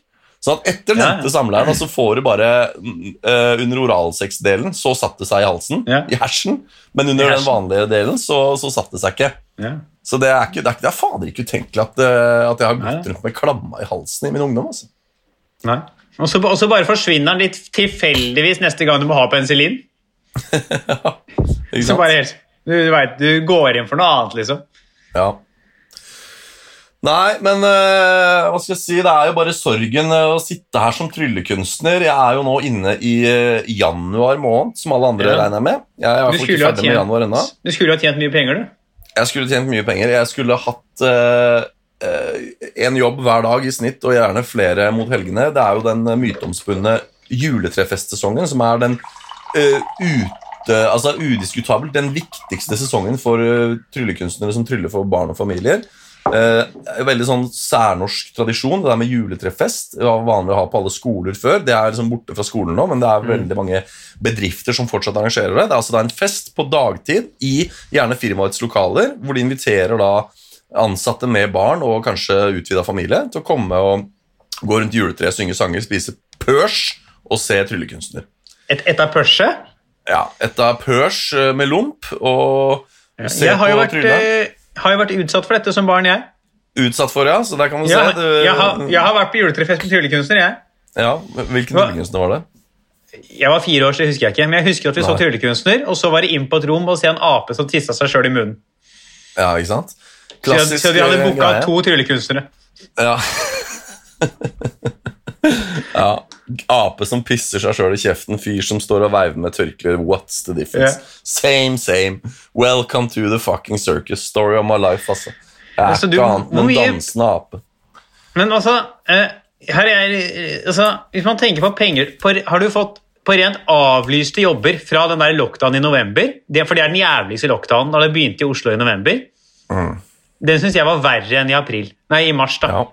At etter Ja, ja. nevnte samleie, da, så får du bare uh, under oralsexdelen, så satt det seg i halsen, Ja. i hersen, men under hersen. den vanlige delen, så, så satt det seg ikke. Ja. Så det er, ikke, det er, ikke, det er fader ikke utenkelig at, eh, at jeg har gått rundt med klamma i halsen i min ungdom. altså. Nei. Og så og så bare forsvinner den litt tilfeldigvis neste gang du må ha penicillin. Ikke Så sant? bare helt, du, du, vet, du går inn for noe annet, liksom. Ja. Nei, men uh, hva skal jeg si, det er jo bare sorgen eh, å sitte her som tryllekunstner. Jeg er jo nå inne i uh, januar måned, som alle andre Ja. regner jeg med. Jeg er Du skulle, ikke ha med januar ennå. tjent, du skulle ha tjent mye penger, du. Jeg skulle tjent mye penger. Jeg skulle hatt eh, en jobb hver dag i snitt, og gjerne flere mot helgene. Det er jo den myteomspunne juletrefestsesongen som er den ute, altså udiskutabelt den viktigste sesongen for tryllekunstnere som tryller for barn og familier. Eh, veldig sånn særnorsk tradisjon, det der med juletrefest. Det var vanlig å ha på alle skoler før. Det er liksom borte fra skolen nå, men det er veldig mange bedrifter som fortsatt arrangerer det. Det er altså da en fest på dagtid i gjerne firmaets lokaler, hvor de inviterer da ansatte med barn og kanskje utvida familie til å komme og gå rundt juletreet, synge sanger, spise pørs og se tryllekunstner. Et, et av pørset? Ja, et av pørs eh, med lomp og se Jeg har jo, på vært, trylle. Eh, har jo vært utsatt for dette som barn, jeg. Utsatt for, ja, så der kan man ja, se. Du, jeg, har, jeg har vært på juletrefest med tryllekunstner, jeg. Ja, Hvilken tryllekunstner var det? Jeg var fire år, så det husker jeg ikke. Men jeg husker at vi så Nei. tryllekunstner, og så var det inn på et rom og se en ape som tissa seg sjøl i munnen. Ja, ikke sant? Så, jeg- så de hadde eh, booka to tryllekunstnere. Ja. ja. Ape som pisser seg sjøl i kjeften, fyr som står og veiver med tørklær. What's the difference? Yeah. Same, same. Welcome to the fucking circus. Story of my life, altså. Jeg er Altså, du- ikke annet enn mye- dansende ape. Men altså, eh, her er, eh, altså Hvis man tenker på penger på, Har du fått på rent avlyste jobber fra den der lockdown i november? Det, for det er den jævligste lockdownen da det begynte i Oslo i november. Den syns jeg var verre enn i april. Nei, i mars, da. Ja.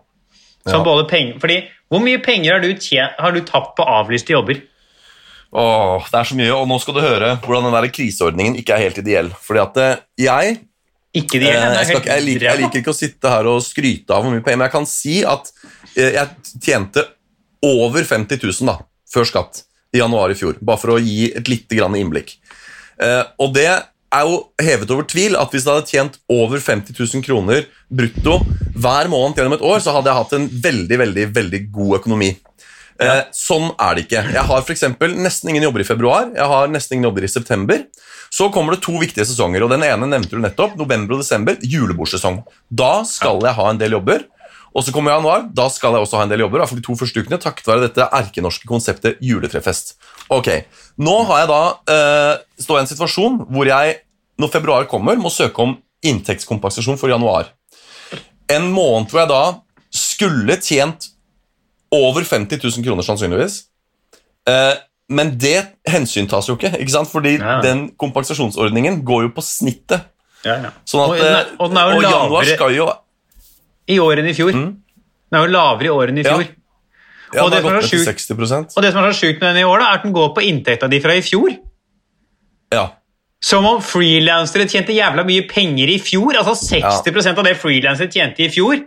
Ja. Så både penger, fordi, hvor mye penger har du, tjent, har du tapt på avlyste jobber? Åh, det er så mye, og nå skal du høre hvordan den der kriseordningen ikke er helt ideell. Fordi at eh, jeg Ikke de, Eh, jeg, skal, jeg, liker, jeg liker ikke å sitte her og skryte av hvor mye penger, men jeg kan si at eh, jeg tjente over 50 000 da, før skatt i januar i fjor. Bare for å gi et lite grann innblikk. Og det er jo hevet over tvil at hvis jeg hadde tjent over 50 000 kroner brutto hver måned gjennom et år, så hadde jeg hatt en veldig, veldig, veldig god økonomi. Eh, sånn er det ikke. Jeg har for nesten ingen jobber i februar. Jeg har nesten ingen jobber i september. Så kommer det to viktige sesonger, og den ene nevnte du nettopp. November og desember, julebordsesong. Da skal jeg ha en del jobber. Og så kommer januar, da skal jeg også ha en del jobber. hvert fall de to første ukene, takket være dette erkenorske konseptet juletrefest. Ok, Nå har jeg da eh, står jeg i en situasjon hvor jeg, når februar kommer, må søke om inntektskompensasjon for januar. En måned hvor jeg da skulle tjent over 50 000 kroner, sannsynligvis. Eh, men det hensyntas jo ikke, ikke sant? fordi Ja. den kompensasjonsordningen går jo på snittet. Ja, ja. Sånn og, at, og, eh, og den er jo januar skal jo i år enn i fjor. Den er jo lavere i år enn i Mm. Fjor. ja, Og den det har gått ned til sjukt- 60 Og det som er så sjukt med den i år, da, er at den går på inntekta di fra i fjor. Ja. Som om frilansere tjente jævla mye penger i fjor. Altså 60 ja. av det frilansere tjente i fjor.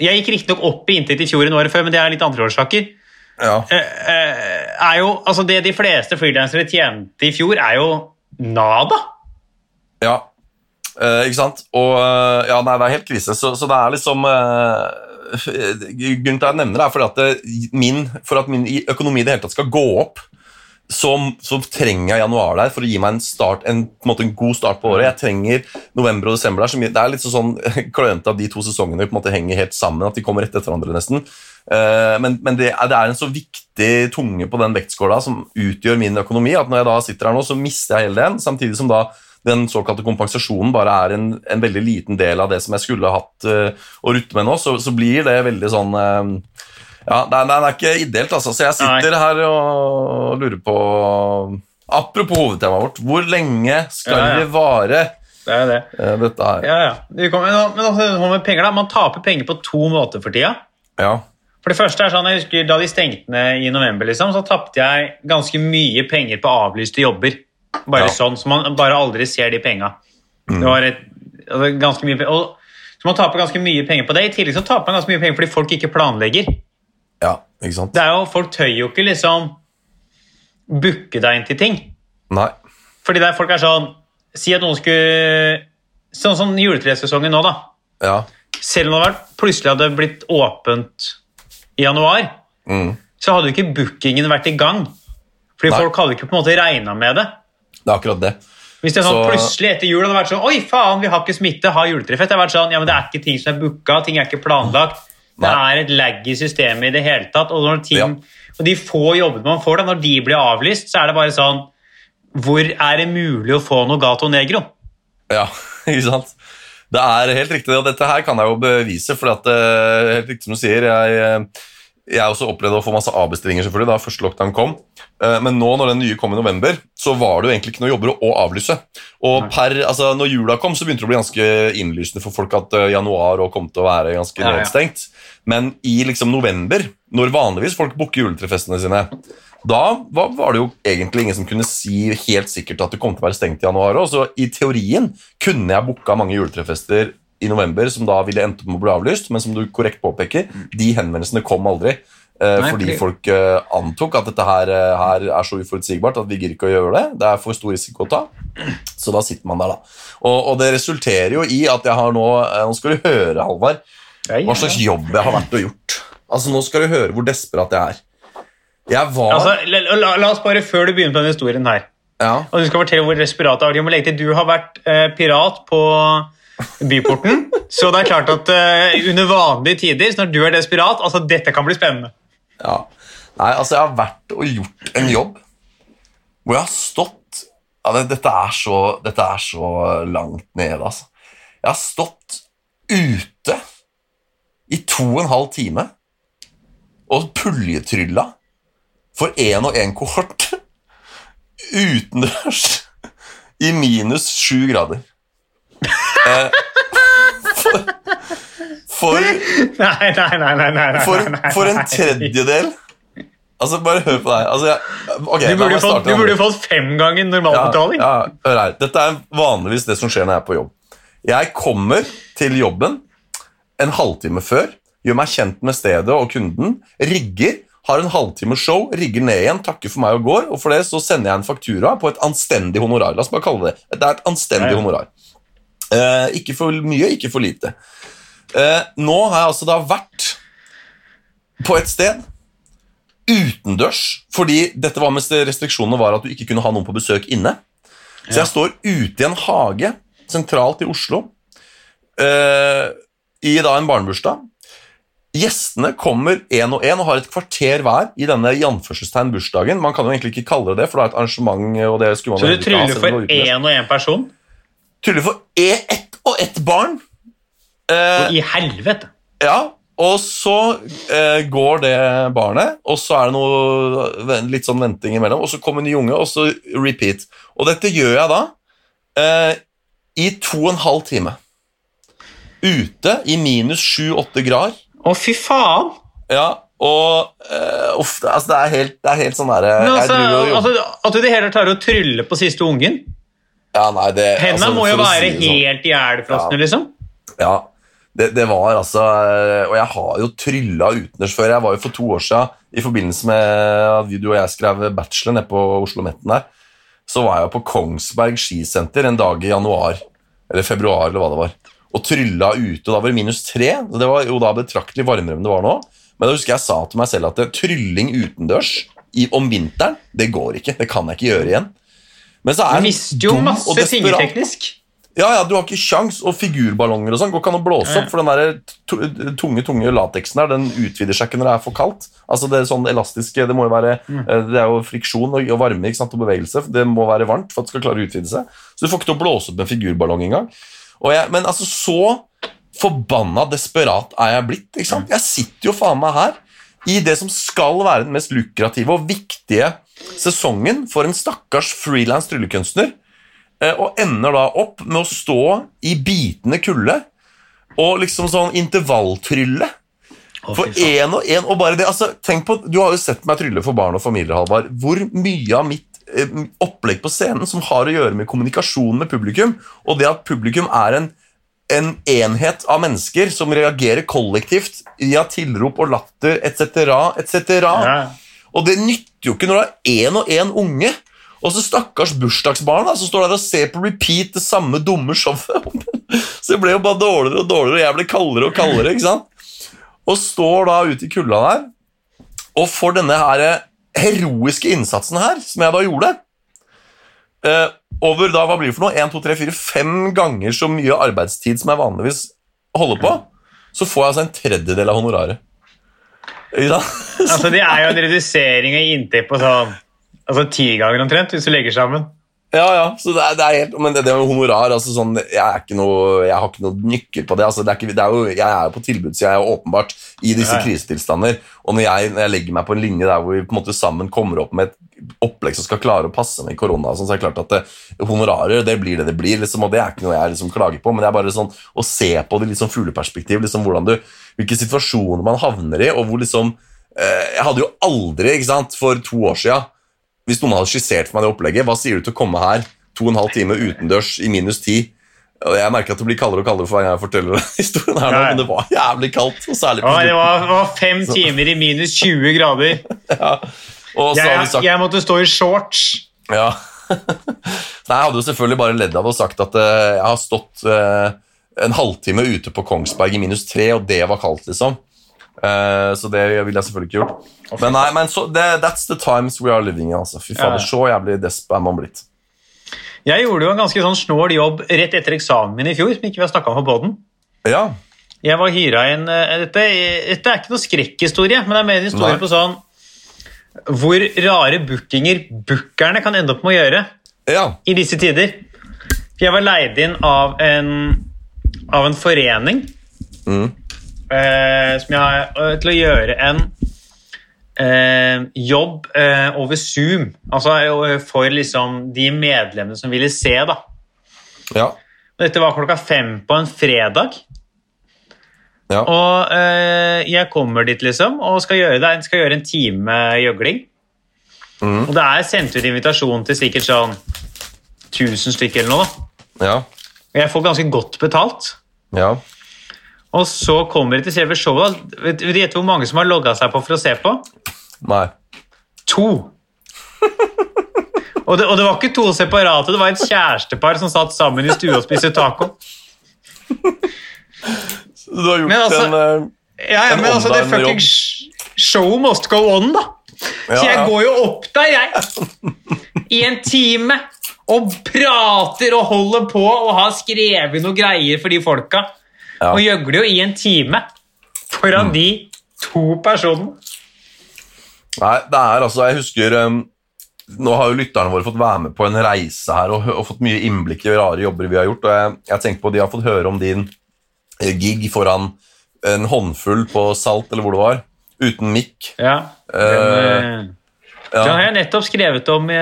Jeg gikk riktignok opp i inntekt i fjor enn året før, men det er litt andre årsaker. Ja. eh, eh, er jo Altså, det de fleste frilansere tjente i fjor, er jo nada. Ja, eh, ikke sant? Og uh, ja, nei, det er helt krise. Så, så det er liksom uh, Grunnen til at jeg nevner det, er fordi at det, min, for at min økonomi i det hele tatt skal gå opp, så, så trenger jeg januar der for å gi meg en, start, en, en, en god start på året. Jeg trenger november og desember der. Det er litt sånn klønete at de to sesongene på en måte henger helt sammen, at de kommer rett etter hverandre nesten. Men men det, er, det er en så viktig tunge på den vektskåla som utgjør min økonomi, at når jeg da sitter her nå, så mister jeg hele den, samtidig som da den såkalte kompensasjonen bare er en, en veldig liten del av det som jeg skulle hatt uh, å rutte med nå, så, så blir det veldig sånn uh, ja, nei, nei, det er ikke ideelt, altså. Så jeg sitter her og lurer på Apropos hovedtemaet vårt, hvor lenge skal Ja, ja. det vare, Det er det. eh, dette her? Ja, ja. Men, altså, med penger, da. Man taper penger på to måter for tida. Ja. For det første er sånn, jeg husker Da de stengte ned i november, liksom, så tapte jeg ganske mye penger på avlyste jobber. Bare Ja. sånn, Så man bare aldri ser de penga. Det var et, altså, ganske mye og, Så man taper ganske mye penger på det. I tillegg så taper man ganske mye penger fordi folk ikke planlegger. ja, ikke sant? Det er jo, Folk tør jo ikke liksom booke deg inn til ting. Nei. Fordi der folk er sånn Si at noen skulle Sånn som juletresesongen nå, da. Ja. Selv om det hadde vært, plutselig hadde blitt åpent i januar, Mm. så hadde jo ikke bookingen vært i gang. Fordi Nei. folk hadde ikke på en måte regna med det. Det er akkurat det. Hvis det er sånn Så- plutselig etter jul hadde vært sånn Oi, faen, vi har ikke smitte, har juletrefest. Det hadde vært sånn, ja, men det er ikke ting som er booka, ting er ikke planlagt. Det Nei. er et lag i systemet i det hele tatt. Og, når ting, Ja. og de få jobbene man får, da, når de blir avlyst, så er det bare sånn Hvor er det mulig å få noe gato negro? Ja, ikke sant? Det er helt riktig, og dette her kan jeg jo bevise, for at, eh, helt riktig som du sier, jeg, eh, jeg også opplevde å få masse avbestillinger selvfølgelig da første lockdown kom, Eh, men nå når den nye kom i november, så var det jo egentlig ikke noe jobber å avlyse. Og per, altså når jula kom, så begynte det å bli ganske innlysende for folk at eh, januar kom til å være ganske nedstengt. Men i liksom november, når vanligvis folk booker juletrefestene sine, da var det jo egentlig ingen som kunne si helt sikkert at det kom til å være stengt i januar òg. Så i teorien kunne jeg booka mange juletrefester i november som da ville endt opp med å bli avlyst, men som du korrekt påpeker, de henvendelsene kom aldri. eh, Nei, fordi folk eh, antok at dette her, eh, her er så uforutsigbart at vi gidder ikke å gjøre det. Det er for stor risiko å ta. Så da sitter man der, da. Og, og det resulterer jo i at jeg har nå Nå skal du høre, Halvard, hva slags jobb jeg har vært og gjort. Altså, Nå skal du høre hvor desperat jeg er. Jeg var Altså, la, la, la oss bare, før du begynner på denne historien her Ja. Og du skal fortelle hvor desperat er. Jeg må legge til, Du har vært eh, pirat på byporten, så det er klart at uh, under vanlige tider, når du er desperat altså Dette kan bli spennende. Ja. Nei, altså, jeg har vært og gjort en jobb hvor jeg har stått ja, det, dette, er så, dette er så langt nede, altså. Jeg har stått ute i to og en halv time og puljetrylla for én og én kohort utendørs i minus sju grader. For, for Nei, nei, nei. nei, nei, nei, for, for en tredjedel Altså, bare hør på deg. Altså, jeg, ok, Du burde, fått, du burde fått fem ganger normalbetaling. Ja, ja, hør her. Dette er vanligvis det som skjer når jeg er på jobb. Jeg kommer til jobben en halvtime før, gjør meg kjent med stedet og kunden, rigger, har en halvtime show, rigger ned igjen, takker for meg og går, og for det så sender jeg en faktura på et anstendig honorar. La oss bare kalle det det. Er et anstendig ja. honorar. Eh, ikke for mye, ikke for lite. Eh, nå har jeg altså da vært på et sted utendørs, fordi dette var mens restriksjonene var at du ikke kunne ha noen på besøk inne. Så jeg står ute i en hage sentralt i Oslo eh, i da en barnebursdag. Gjestene kommer én og én og har et kvarter hver i denne i anførselstegn bursdagen. Man kan jo egentlig ikke kalle det det, for det er et arrangement. og det skulle man Så du tryller for én og én person? Tryller for e- ett og ett barn. Eh, I helvete! ja, og så eh, går det barnet, og så er det noe litt sånn venting imellom, og så kommer en ny unge, og så repeat. Og dette gjør jeg da eh, i to og en halv time. Ute i minus sju-åtte grader. Å, fy faen! Ja, og uh, uff, det, altså, det, er helt, det er helt sånn derre altså, altså, at du i det hele tatt klarer å trylle på siste ungen ja, nei, det, Henda altså, må jo være si sånn. helt jævlfrosne, Ja. liksom. Ja, det, det var altså eh, Og jeg har jo trylla utendørs før. Jeg var jo for to år siden i forbindelse med at du og jeg skrev bachelor nede på Oslo Metten der. Så var jeg på Kongsberg skisenter en dag i januar, eller februar, eller hva det var. Og trylla ute. og Da var det minus tre. så Det var jo da betraktelig varmere enn det var nå. Men da husker jeg sa til meg selv at trylling utendørs i, om vinteren, det går ikke. Det kan jeg ikke gjøre igjen. Men så er Du jeg mister jo dum og masse desperat. fingerteknisk. Ja, ja, du har ikke sjans, og figurballonger og sånn går ikke an å blåse opp, for den der tunge tunge lateksen der, den utvider seg ikke når det er for kaldt. Altså Det er sånn elastiske, det må jo være eh, Det er jo friksjon og, og varme ikke sant, og bevegelse. Det må være varmt for at det skal klare å utvide seg. Så du får ikke til å blåse opp en figurballong engang. Og men altså, så forbanna desperat er jeg blitt. ikke sant? Jeg sitter jo faen meg her i det som skal være den mest lukrative og viktige sesongen for en stakkars frilans tryllekunstner eh, og ender da opp med å stå i bitende kulde og liksom sånn intervalltrylle. For én og én og bare det, altså, tenk på, Du har jo sett meg trylle for barn og familier, Halvard. Hvor mye av mitt eh, opplegg på scenen som har å gjøre med kommunikasjon med publikum, og det at publikum er en, en enhet av mennesker som reagerer kollektivt via tilrop og latter etc., etc. Ja. Og det nytter jo ikke når det er én og én unge. Og så stakkars bursdagsbarn da, som står der og ser på repeat det samme dumme showet. så det ble jo bare dårligere og dårligere, og jeg ble kaldere og kaldere. ikke sant? Og står da ute i kulda der og får denne her eh, heroiske innsatsen her, som jeg da gjorde eh, Over da, hva blir det for noe? 1, 2, 3, 4, 5 ganger så mye arbeidstid som jeg vanligvis holder på, så får jeg altså en tredjedel av honoraret. Sant? Altså, det er jo en redusering i inntekt på sånn altså ti ganger omtrent, hvis du legger sammen. Ja, ja, så det er, det er helt, men det, det med honorar altså sånn, jeg, er ikke noe, jeg har ikke noe nykkel på det. Altså, det, er ikke, det er jo, jeg er jo på tilbud, så jeg jo åpenbart i disse Ja, ja. krisetilstander. Og når jeg, når jeg legger meg på en linje der hvor vi på en måte sammen kommer opp med et opplegg som skal klare å passe med korona, sånn, så er det klart at det, honorarer det blir det det blir, liksom, og det er ikke noe jeg liksom klager på. Men det er bare sånn å se på det litt sånn fugleperspektiv, liksom, du, hvilke situasjoner man havner i, og hvor liksom eh, Jeg hadde jo aldri, ikke sant, for to år sia hvis noen hadde skissert for meg det opplegget, hva sier du til å komme her to og en halv time utendørs i minus ti? Jeg merker at det blir kaldere og kaldere for hver gang jeg forteller historien her nå, Ja, ja. men det var jævlig kaldt. Og særlig på ja, det var, det var fem timer i minus 20 grader. Og så har vi Jeg, sagt jeg måtte stå i shorts. Ja. Nei, jeg hadde jo selvfølgelig bare ledd av og sagt at eh, jeg har stått eh, en halvtime ute på Kongsberg i minus tre, og det var kaldt, liksom. Eh, så det ville jeg selvfølgelig ikke gjort. Men nei, men så, det, that's the times we are living in. Altså. Fy fader, Ja. så jævlig desp er man blitt. Jeg gjorde jo en ganske sånn snål jobb rett etter eksamen min i fjor, som ikke vi har snakka om på poden. Ja. Jeg var hyra inn eh, dette, dette er ikke noe skrekkhistorie, men det er mer en historie Nei. på sånn hvor rare bookinger bookerne kan ende opp med å gjøre ja. i disse tider. For jeg var leid inn av en, av en forening Mm. Eh, som jeg har eh, til å gjøre en eh, jobb eh, over Zoom. Altså eh, for liksom de medlemmene som ville se, da. Ja. Dette var klokka fem på en fredag. Ja. Og eh, jeg kommer dit, liksom, og skal gjøre, det. Skal gjøre en time gjøgling. Mm. Og det er sendt ut invitasjon til sikkert sånn 1000 stykker eller noe. da. Ja. Og jeg får ganske godt betalt. Ja. Og så kommer de til selve showet. Vet du gjette hvor mange som har logga seg på for å se på? Nei. To. Og det, og det var ikke to separate, det var et kjærestepar som satt sammen i stua og spiste taco. Så Du har gjort Men altså- en eh, Ja, ja, En men altså, det fucking show must go on, da. Ja, Så jeg ja. går jo opp der, jeg. I en time. Og prater og holder på og har skrevet noen greier for de folka. Ja. Og gjøgler jo i en time foran Mm. de to personene. Nei, det er altså Jeg husker um, Nå har jo lytterne våre fått være med på en reise her og, og fått mye innblikk i rare jobber vi har gjort. og jeg, jeg tenker på De har fått høre om din eh, gig foran en håndfull på Salt, eller hvor det var, uten mikk. Ja, den, uh, ja. har jeg nettopp skrevet om i,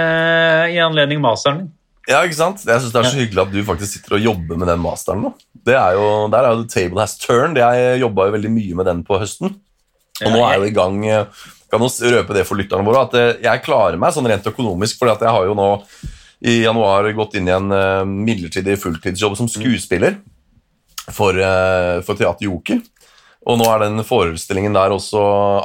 i anledning masteren min. Ja, ikke sant? Jeg synes Det er så hyggelig at du faktisk sitter og jobber med den masteren nå. Det er jo, Der er jo The Table Has Turned. Jeg jobba jo veldig mye med den på høsten. Og nå er jeg i gang eh, Kan jo røpe det for lytterne våre at eh, jeg klarer meg sånn rent økonomisk, fordi at jeg har jo nå i januar gått inn i en eh, midlertidig fulltidsjobb som skuespiller. for, for Teater Joker. Og nå er den forestillingen der også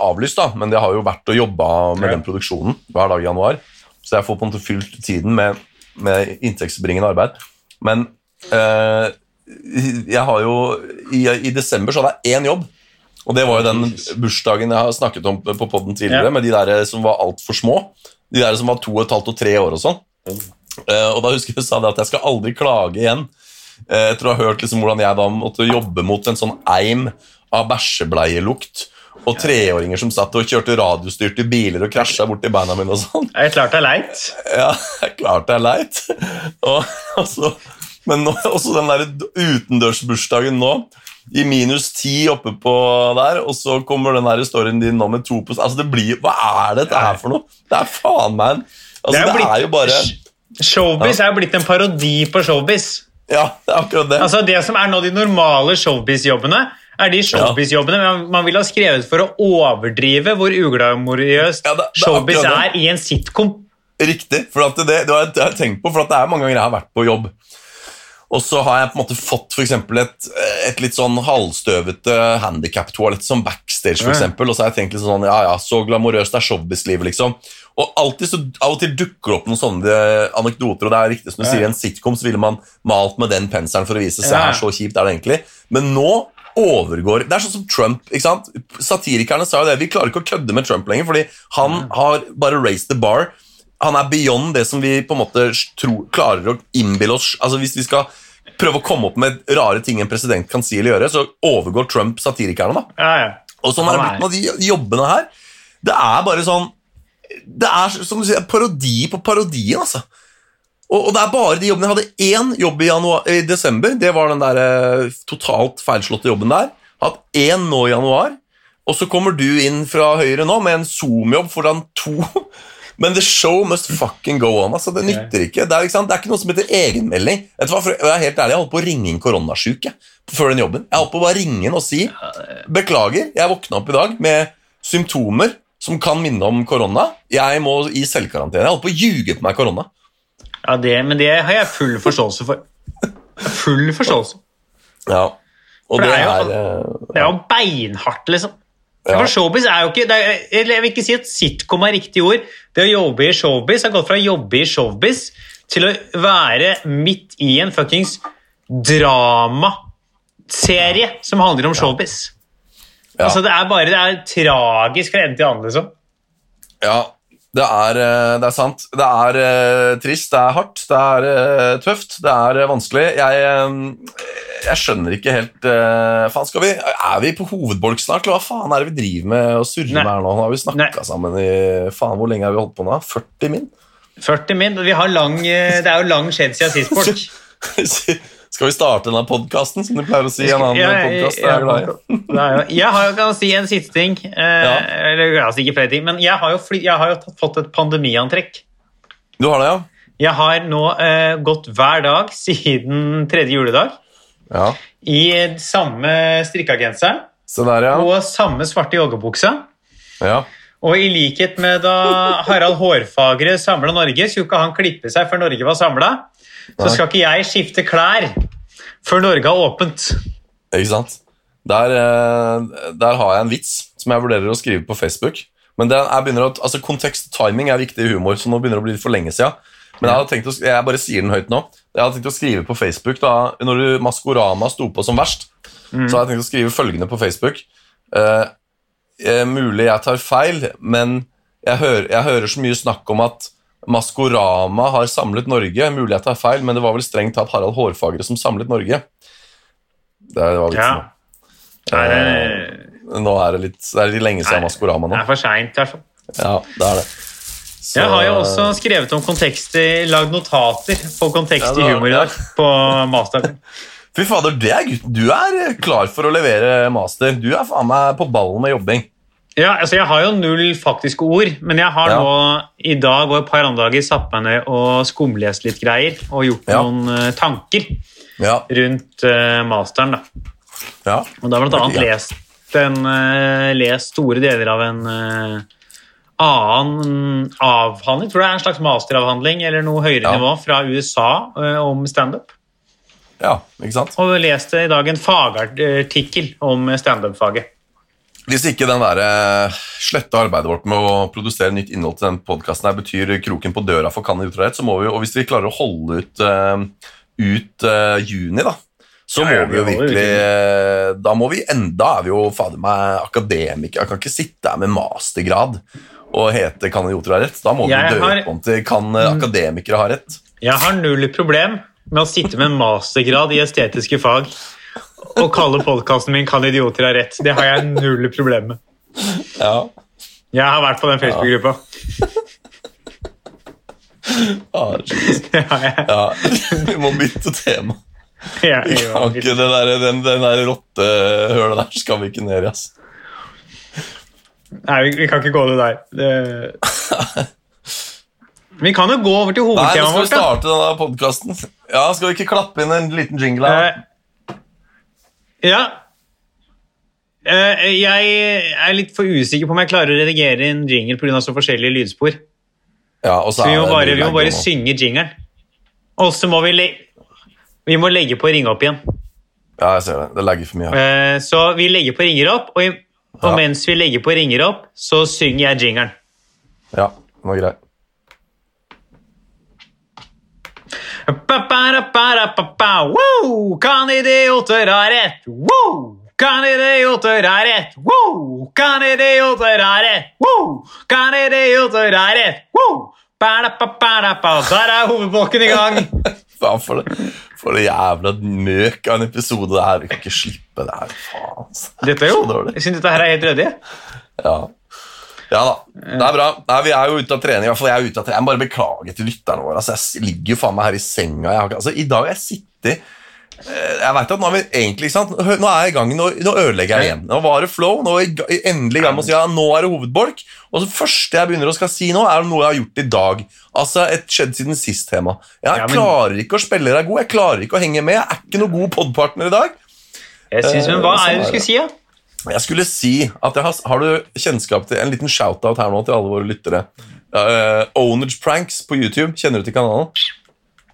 avlyst, da, men det har jo vært og jobba med den produksjonen hver dag i januar, så jeg får på en måte fylt tiden med, med inntektsbringende arbeid. Men eh, jeg har jo i, I desember så hadde jeg én jobb, og det var jo den bursdagen jeg har snakket om på podden tidligere, Ja. med de der som var altfor små. De der som var to og et halvt og tre år og sånn. Eh, og da husker jeg sa det at jeg skal aldri klage igjen. Eh, etter å ha hørt liksom hvordan jeg da måtte jobbe mot en sånn eim av bæsjebleielukt. Og treåringer som satt og kjørte radiostyrte biler og krasja borti beina mine og sånn. Det er klart det er leit. Ja, det er klart det er leit. Og, altså, men nå, også den der utendørsbursdagen nå, i minus ti oppe på der, og så kommer den der storyen din nå med to på Altså, det blir Hva er dette her for noe? Det er faen meg en Altså, det er, jo bare Showbiz er jo blitt en parodi på showbiz. Ja, det er akkurat det. Altså Det som er nå de normale showbiz-jobbene, er de showbiz-jobbene man, man ville ha skrevet for å overdrive hvor uglamorøst Ja, det- det er showbiz er i en sitcom. Riktig. for at det, det har jeg, det tenkt på, for at det er mange ganger jeg har vært på jobb. Og så har jeg på en måte fått for et, et litt sånn halvstøvete handikap-toalett som backstage, for Ja. eksempel, og så har jeg tenkt litt sånn, ja, ja, så glamorøst er showbiz-livet, liksom. Og alltid så, av og til dukker det opp noen sånne anekdoter, og det er riktig som du Ja. sier, i en sitcom så ville man malt med den penselen for å vise, seg Ja. her, så kjipt er det egentlig. Men nå overgår Det er sånn som Trump. ikke sant? Satirikerne sa jo det. Vi klarer ikke å kødde med Trump lenger, fordi han har bare raised the bar. Han er beyond det som vi på en måte tro, klarer å innbille oss Altså Hvis vi skal prøve å komme opp med rare ting en president kan si eller gjøre, så overgår Trump satirikerne. da. Ja, ja. Og sånn er det blitt med de jobbene her. Det er bare sånn Det er som du sier, parodi på parodien, altså. Og, og det er bare de jobbene. Jeg hadde én jobb i, januar, i desember. Det var den der eh, totalt feilslåtte jobben der. Hatt én nå i januar. Og så kommer du inn fra høyre nå med en Zoom-jobb foran to. Men the show must fucking go on. altså Det nytter ikke. Det er, ikke? Det er ikke noe som heter egenmelding. Vet du hva, for jeg er helt ærlig, jeg holdt på å ringe inn koronasjuk før den jobben. Jeg holdt på å bare ringe inn og si beklager, jeg våkna opp i dag med symptomer som kan minne om korona. Jeg må i selvkarantene. Jeg holdt på å ljuge på meg korona. Ja det, men det har jeg full forståelse for. Full forståelse. Ja. Og For det det er jo- er eh, Det er jo beinhardt, liksom. Ja. For showbiz er jo ikke er, Jeg vil ikke si at sitcom er riktig ord. Det å jobbe i showbiz har gått fra å jobbe i showbiz til å være midt i en fuckings dramaserie som handler om showbiz. Ja. Altså, det er bare det er tragisk fra ende til annen, liksom. Ja, det er, eh, det er sant. Det er eh, trist, det er hardt, det er eh, tøft, det er vanskelig. Jeg, jeg skjønner ikke helt Faen, skal vi Er vi på hovedbolk snart, eller hva faen er det vi driver med og surrer med her nå? Har vi snakka sammen i Faen, hvor lenge har vi holdt på nå? 40 min? 40 min. Vi har lang, det er jo lang skjedd siden sist, folk. Skal vi starte denne podkasten, som du pleier å si? En annen Ja, podcast, jeg har jo, kan si en siste ting. Eh, Ja. Eller altså ikke flere ting, men jeg har jo, fly, har jo tatt, fått et pandemiantrekk. Du har det, ja? Jeg har nå eh, gått hver dag siden tredje juledag Ja. i samme strikka genseren der, ja. og samme svarte joggebuksa. ja. Og i likhet med da Harald Hårfagre samla Norge, skulle ikke han klippe seg før Norge var samla, så skal ikke jeg skifte klær før Norge har åpent. Ikke sant? Der, eh, der har jeg en vits som jeg vurderer å skrive på Facebook. Men det, er begynner å, altså kontekst og timing er viktig i humor, så nå begynner det å bli for lenge siden. Men jeg, hadde tenkt å, jeg bare sier den høyt nå. Jeg hadde tenkt å skrive på Facebook da når Maskorama sto på som verst. Så hadde jeg tenkt å skrive følgende på Facebook. Eh, eh, mulig jeg tar feil, men jeg hører, jeg hører så mye snakk om at Maskorama har samlet Norge. Mulig jeg tar feil, men det var vel strengt tatt Harald Hårfagre som samlet Norge. Det var vitsen. Ja. Er, det- Nå er det litt, det er litt lenge siden Nei, Maskorama det nå. er for seint, i hvert fall. Ja, det er det. Så- Jeg har jo også skrevet om kontekst, i- lagd notater på kontekst Ja, i humor i dag på masteren. Fy fader, det er gutten. Du er klar for å levere master. Du er faen meg på ballen med jobbing. Ja, altså Jeg har jo null faktiske ord, men jeg har Ja. nå i dag og et par andre dager satt meg ned og skumlest litt greier og gjort Ja. noen eh, tanker Ja. rundt uh, masteren. da. ja. Og da blant annet lest, en, eh, lest store deler av en uh, annen avhandling, tror det er en slags masteravhandling eller noe høyere nivå fra USA om standup. Ja, ikke sant? Og leste i dag en fagartikkel om standup-faget. Hvis ikke den der eh, slette arbeidet vårt med å produsere nytt innhold til den podkasten betyr kroken på døra for Kan idrett så må vi jo, og hvis vi klarer å holde ut, eh, ut uh, juni, da, så Ja, må vi jo virkelig Da må vi enda er vi jo fader meg akademikere. Jeg kan ikke sitte her med mastergrad og hete Kan idioter ha rett. Da må vi døpe har- Mm. om til Kan eh, akademikere ha rett. Jeg har null problem med å sitte med mastergrad i estetiske fag og kalle podkasten min 'Kan idioter ha rett'. Det har jeg null problem med. Ja. Jeg har vært på den Facebook-gruppa. Ah, har jeg. ja. Vi må bytte tema. Ja, Vi kan ikke, det der, den, den der rottehølet der skal vi ikke ned i. ass. Nei, vi, vi kan ikke gå det der. Det... Vi kan jo gå over til Nei, nå hovedtemaet skal vi vårt. starte denne podkasten. Ja, skal vi ikke klappe inn en liten jingle her? Ja. Eh, jeg er litt for usikker på om jeg klarer å redigere en jingle pga. så forskjellige lydspor. Ja, og så vi må bare, vi må bare synge jingelen. Og så må vi, vi må legge på å ringe opp igjen. Ja, jeg ser det. Det legger for mye. her. Eh, så vi legger på ringer opp, og, og Ja. mens vi legger på ringer opp, så synger jeg jingelen. Ja, det var Wow! Kan idioter ha rett? Wow! Kan idioter ha rett? Wow! Kan idioter ha rett? Wow! Kan idioter ha rett? Wow! Der er hovedbolken i gang. Faen, for det, for det jævla møk av en episode det her. Vi kan ikke slippe det her. Faen, altså. Dette er jo, jeg synes dette her er helt ryddig. Ja. Ja da. Det er bra. Nei, vi er jo ute av trening. I hvert fall jeg er ute av trening. Jeg må bare beklage til lytterne våre. Altså, jeg ligger jo faen meg her i senga. Jeg har, altså, I dag har jeg sittet eh, jeg vet at Nå er vi egentlig, ikke sant? Nå er jeg i gang, nå, nå ødelegger jeg igjen. Nå var det flow, nå er jeg endelig i gang med å si ja, nå er det hovedbolk. Og det første jeg begynner å skal si nå, er noe jeg har gjort i dag. Altså et skjedd siden sist-tema. Jeg Ja, men- klarer ikke å spille deg god, jeg klarer ikke å henge med. Jeg er ikke noe god podpartner i dag. Jeg synes, men Hva Eh, er det sånn du skulle si? da? Jeg skulle si at jeg har, har du kjennskap til en liten shoutout her nå til alle våre lyttere. Uh, Ownage Pranks på YouTube. Kjenner du til kanalen?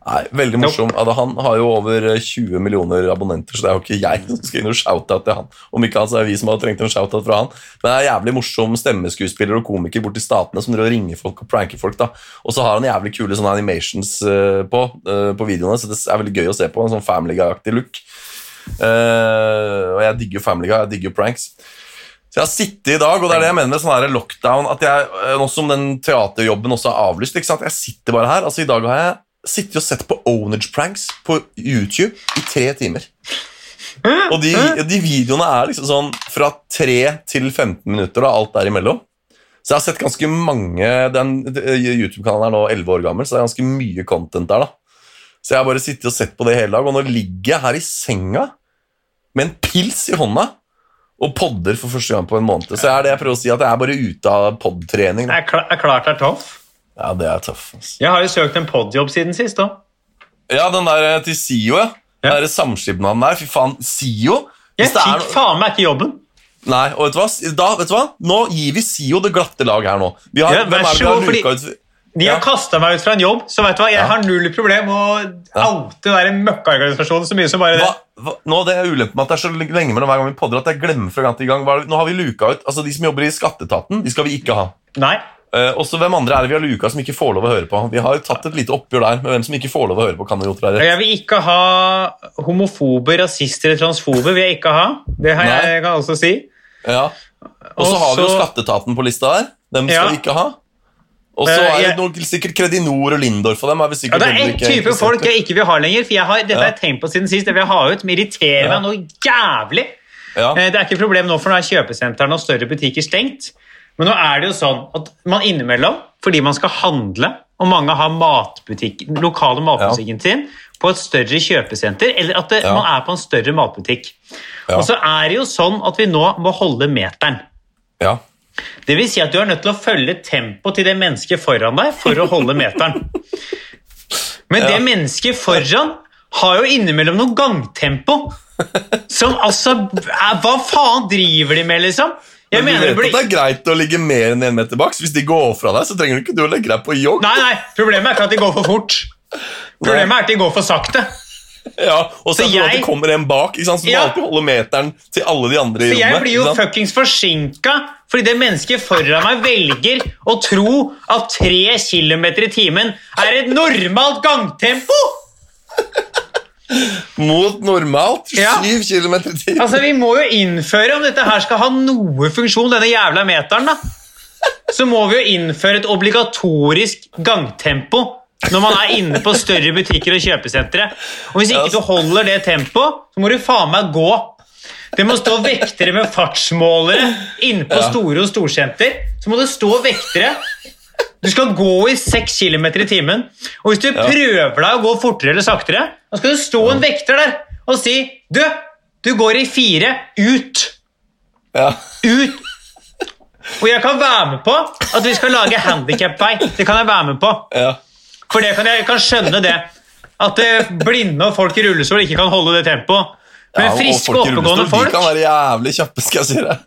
Nei, Veldig morsom. Altså, han har jo over eh, 20 millioner abonnenter, så det er jo ikke jeg som skal inn og shoutout til han. Om ikke han, så er det vi som har trengt en shoutout fra han. Men det er en jævlig morsom stemmeskuespiller og komiker borti statene som ringer folk og pranker folk. da. Og så har han jævlig kule sånne animations eh, på, uh, på videoene, så det er veldig gøy å se på. En sånn Family Guy-aktig look. Eh, og jeg digger Family Guy, jeg digger pranks. Så jeg har sittet i dag, og det er det jeg mener med sånn her lockdown, at jeg, eh, nå som den teaterjobben også er avlyst, ikke sant? jeg sitter bare her, altså i dag har jeg sittet og sett på Ownage Pranks på YouTube i tre timer. Og de, de videoene er liksom sånn fra 3 til 15 minutter, da, alt der imellom. Så jeg har sett ganske mange, den YouTube-kanalen er nå 11 år gammel, så det er ganske mye content der da. Så jeg har bare sittet og sett på det hele dag, og nå ligger jeg her i senga med en pils i hånda og podder for første gang på en måned. Så er det jeg prøver å si at jeg er bare ute av podtrening. Det er, kla er klart det er tøff. Ja, det er tøff. Altså. Jeg har jo søkt en podjobb siden sist òg. Ja, den der eh, til SIO, ja. Ja. Den samskipnaden der, fy faen. SIO? Jeg fikk faen meg ikke jobben. Nei, og vet du hva? Da, vet du hva? Nå gir vi SIO det glatte lag her nå. Vi har, Ja, vær så har god, fordi- luka har De Ja. kasta meg ut fra en jobb, så vet du hva, jeg Ja. har null problem å Ja. oute den møkkaorganisasjonen så mye som bare det. hva, hva, nå det er ulempen med at det er så lenge mellom hver gang vi podder at jeg glemmer fra gang til gang. Nå har vi luka ut altså De som jobber i skatteetaten, de skal vi ikke ha. Nei. Uh, også hvem andre er det vi har luka som ikke får lov å høre på? Vi har tatt et lite oppgjør der med hvem som ikke får lov å høre på. Kan jo rett. Jeg vil ikke ha homofobe, rasister eller transfobe. vil jeg ikke ha. Det har jeg, jeg kan også si. Ja. Og så har vi jo skatteetaten på lista der. Dem skal vi ikke ha. Og så Eh, er det noen, sikkert Kredinor og Lindorf og dem. er vi Ja, det er en type folk jeg ikke vil ha lenger. for jeg har, Dette Ja. har jeg tenkt på siden sist. Det vil jeg ha ut, men irriterer Ja. meg noe jævlig. Ja. Eh, Det er ikke et problem nå, for nå er kjøpesentrene og større butikker stengt. Men nå er det jo sånn at man innimellom, fordi man skal handle, og mange har matbutikk, lokale matbutikken sin på et større kjøpesenter, eller at det, Ja. man er på en større matbutikk. Ja. Og så er det jo sånn at vi nå må holde meteren. Ja. Det vil si at du er nødt til å følge tempo til det mennesket foran deg for å holde meteren. Men det mennesket foran har jo innimellom noe gangtempo. Som altså er, Hva faen driver de med, liksom? Jeg Men du mener vet det at det er greit å ligge mer enn én meter bak. så Hvis de går fra deg, så trenger du ikke du å legge deg på jogg. Nei, nei, problemet er ikke at de går for fort. Problemet er at de går for sakte. Ja, og så Så er det at jeg- det kommer en bak, ikke sant? så du Ja. alltid holde meteren til alle de andre i rommet. Så jeg blir jo fuckings forsinka fordi det mennesket foran meg velger å tro at tre kilometer i timen er et normalt gangtempo! Mot normalt Ja. 7 km i timen. Altså, Vi må jo innføre, om dette her skal ha noe funksjon, denne jævla meteren, da, så må vi jo innføre et obligatorisk gangtempo når man er inne på større butikker og kjøpesentre. Og Hvis ikke du holder det tempoet, så må du faen meg gå. Det må stå vektere med fartsmålere inne på store og storsenter. Så må det stå vektere. Du skal gå i 6 km i timen. Og hvis du prøver deg å gå fortere eller saktere, da skal det stå en vekter der og si Du, du går i fire. Ut. Ja. Ut. Og jeg kan være med på at vi skal lage handikapvei. Det kan jeg være med på. Ja. For det kan jeg, jeg kan skjønne det. At eh, blinde og folk i rullestol ikke kan holde det tempoet. Men Ja, og friske folk og i oppegående folk De kan være jævlig kjappe, skal jeg si det.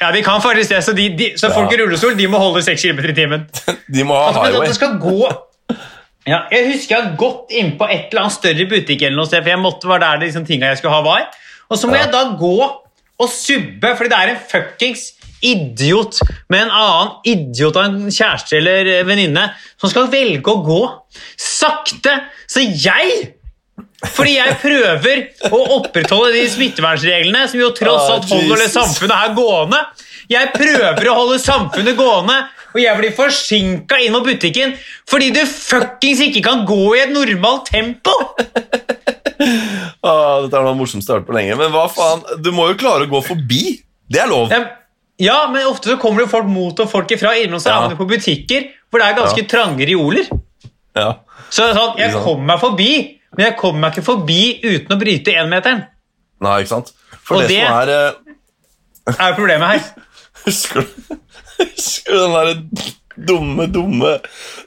Ja, de kan faktisk det, så, de, de, så folk i rullestol de må holde 6 km i timen. De må ha Altså, highway. at skal gå ja, Jeg husker jeg har gått inn på et eller annet større butikk, eller noe sted, for jeg måtte var der liksom, tinga jeg skulle ha, var. Og så må Ja. jeg da gå og subbe, fordi det er en fuckings idiot med en annen idiot av en kjæreste eller venninne som skal velge å gå sakte. Så jeg fordi jeg prøver å opprettholde de smittevernreglene som jo tross Ah, alt holder det samfunnet her gående. Jeg prøver å holde samfunnet gående, og jeg blir forsinka inn mot butikken fordi du fuckings ikke kan gå i et normalt tempo! Ah, dette er noe har hørt på lenge. Men hva faen, du må jo klare å gå forbi. Det er lov. Ja, men ofte så kommer det folk mot og folk ifra. Innom seg Ja. på butikker hvor det er ganske Ja. trange reoler. Ja. Så sånn, jeg kommer meg forbi, men jeg kommer meg ikke forbi uten å bryte énmeteren. Nei, ikke sant? For Og det, det- er uh... Er problemet her. Husker du, husker du den der dumme, dumme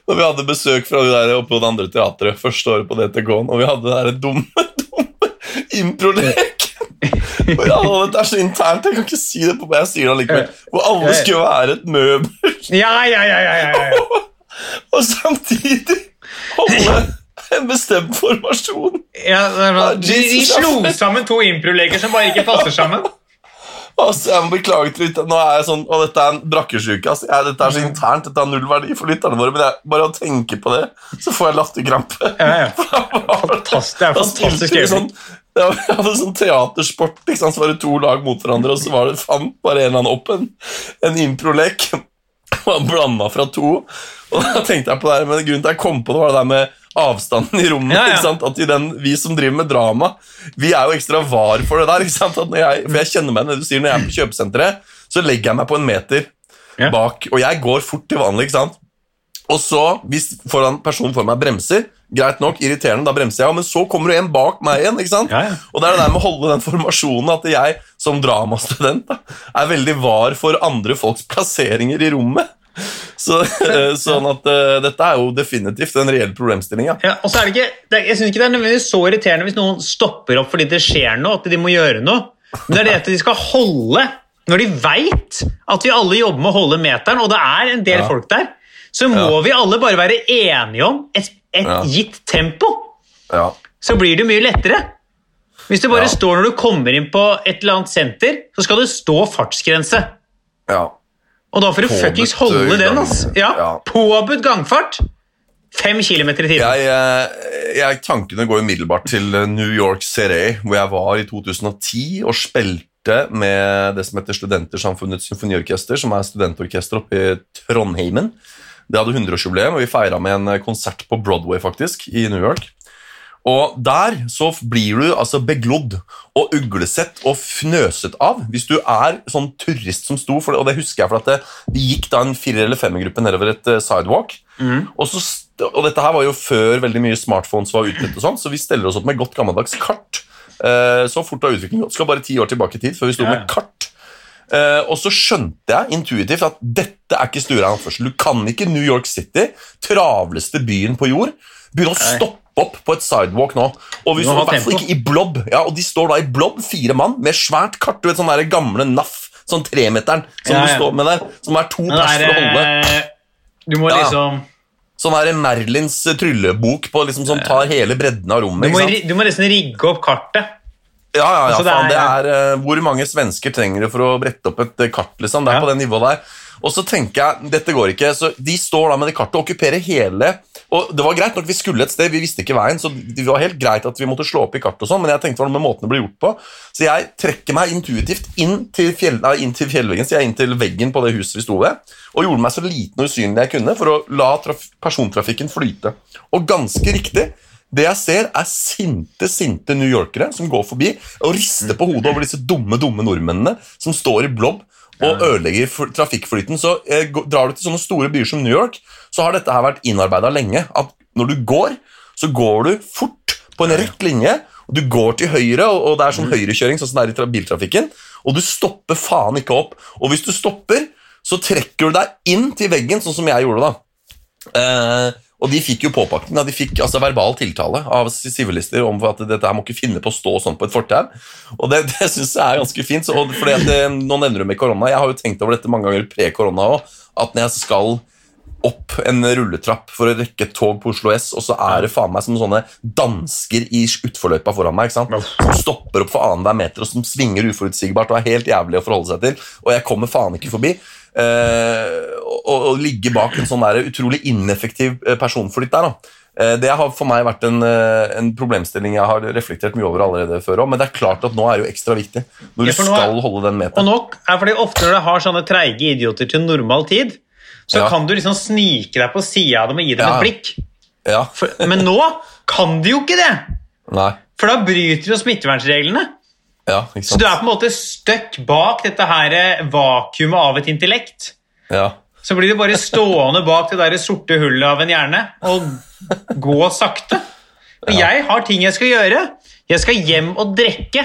Når vi hadde besøk fra de der oppe på det andre teatret første året på DTK-en, og vi hadde den der dumme, dumme improleken Hvor ja, Det er så internt, jeg kan ikke si det på meg, jeg sier det allikevel. Hvor alle ja. skulle være et møbel, Ja, ja, ja, ja, ja, ja. og samtidig holde en bestemt formasjon. ja det sånn, de, de slo sammen to improleker som bare ikke passer sammen. Altså, jeg må beklage til lytterne. Nå er jeg sånn, og dette er en brakkesjuke. Altså. Jeg, dette er så internt, dette har null verdi for lytterne våre. Men jeg, bare å tenke på det, så får jeg latterkrampe. Ja, ja. Fantastisk, det er fantastisk øyeblikk. sånn, det var, hadde sånn teatersport, ikke sant? så var det to lag mot hverandre, og så var det, fant bare en eller annen opp en, en improlek. Var blanda fra to. Og da tenkte jeg på det her, men grunnen til at jeg kom på det, var det der med avstanden i rommet. Ja, ja. At i den, Vi som driver med drama, vi er jo ekstra var for det der. jeg, for jeg kjenner meg, når du sier når jeg er på kjøpesenteret, så legger jeg meg på en meter Ja. bak, og jeg går fort til vanlig. ikke sant? Og så, hvis foran personen for meg bremser, greit nok, irriterende, da bremser jeg, men så kommer det en bak meg igjen, ikke sant? Og det er det der med å holde den formasjonen, at jeg som dramastudent da, er veldig var for andre folks plasseringer i rommet. Så, eh, sånn at uh, dette er jo definitivt en reell problemstilling, ja. Og så er det ikke, det jeg synes ikke det er nødvendigvis så irriterende hvis noen stopper opp fordi det skjer noe, at de må gjøre noe. Men det er det at de skal holde, når de vet at vi alle jobber med å holde meteren, og det er en del Ja. folk der, så må Ja. vi alle bare være enige om et, et Ja. gitt tempo. ja. Så blir det mye lettere. Hvis du bare står når du kommer inn på et eller annet senter, så skal det stå fartsgrense. ja. Og da får du fuckings holde den. Altså. Ja, ja. Påbudt gangfart. Fem kilometer i timen. Jeg, eh, jeg, tankene går umiddelbart til eh, New York City, hvor jeg var i 2010 og spilte med det som heter Studentersamfunnets symfoniorkester, som er studentorkester oppe i Trondheimen. Det hadde 100-årsjubileum, og vi feira med en eh, konsert på Broadway faktisk, i New York. Og der så blir du altså beglodd og uglesett og fnøset av hvis du er sånn turist som sto for det. Og det husker jeg, for at det, vi gikk da en fire- eller femmergruppe nedover et sidewalk. sidewalk. Og, så, og dette her var jo før veldig mye smartphones var utbredt, og sånn, så vi steller oss opp med godt gammeldags kart. Eh, så fort har utviklingen gått. Skal bare ti år tilbake i tid før vi sto ja. med kart. Uh, og så skjønte jeg intuitivt at dette er ikke Sture Anførsel. Du kan ikke New York City, travleste byen på jord, begynne å stoppe opp på et sidewalk nå. Og vi Du må står i hvert fall ikke i blobb. Ja, og de står da i blobb, fire mann, med svært kart. Du vet, sånn der gamle NAF, sånn tremeteren som Ja, du står med der, som er to pers for å holde. eh, Du må Ja. liksom Sånn er Merlins tryllebok på liksom, som tar hele bredden av Du rommet. må, ikke sant? du må nesten rigge opp kartet. Ja, ja, ja, Altså, det faen, det er- eh, Hvor mange svensker trenger du for å brette opp et eh, kart? liksom, Det er Ja. på det nivået der. Og så tenker jeg, dette går ikke, så De står da med det kartet og okkuperer hele og Det var greit nok, vi skulle et sted, vi visste ikke veien, så det var helt greit at vi måtte slå opp i kartet, og sånn, men jeg tenkte hva med måten det ble gjort på. Så jeg trekker meg intuitivt inn til, fjell, nei, inn til fjellveggen, så jeg er inn til veggen på det huset vi sto ved, og gjorde meg så liten og usynlig jeg kunne for å la traf persontrafikken flyte. Og ganske riktig, det jeg ser, er sinte, sinte New Yorkere som går forbi og rister på hodet over disse dumme, dumme nordmennene som står i blobb og ødelegger trafikkflyten. Så eh, Drar du til sånne store byer som New York, så har dette her vært innarbeida lenge. At når du går, så går du fort på en rett linje. Du går til høyre, og og det er sånn høyrekjøring sånn som det er i biltrafikken, og du stopper faen ikke opp. Og hvis du stopper, så trekker du deg inn til veggen, sånn som jeg gjorde da. Eh, og de fikk jo påpakning. De fikk altså verbal tiltale av sivilister om at dette her må ikke finne på å stå sånn på et fortau. Og det, det syns jeg er ganske fint. Så, fordi at det, nå nevner du med korona. Jeg har jo tenkt over dette mange ganger pre-korona òg. At når jeg skal opp en rulletrapp for å rekke et tog på Oslo S, og så er det faen meg som sånne dansker i utforløypa foran meg. Som stopper opp for annenhver meter, og som svinger uforutsigbart og er helt jævlig å forholde seg til. Og jeg kommer faen ikke forbi. Eh, og, og ligge bak en sånn der utrolig ineffektiv eh, personflytt der. da. Eh, Det har for meg vært en, eh, en problemstilling jeg har reflektert mye over allerede før òg, men det er klart at nå er det jo ekstra viktig. Når Ja, du nå er- skal holde den Og nok er fordi ofte når du har sånne treige idioter til normal tid, så Ja. kan du liksom snike deg på sida av dem og gi dem Ja. et blikk. Ja, For, men nå kan du jo ikke det! nei, For da bryter jo smittevernreglene. Ja, Så du er på en måte stuck bak dette her eh, vakuumet av et intellekt. Ja. Så blir du bare stående bak det der sorte hullet av en hjerne og gå sakte. Og jeg har ting jeg skal gjøre. Jeg skal hjem og drikke.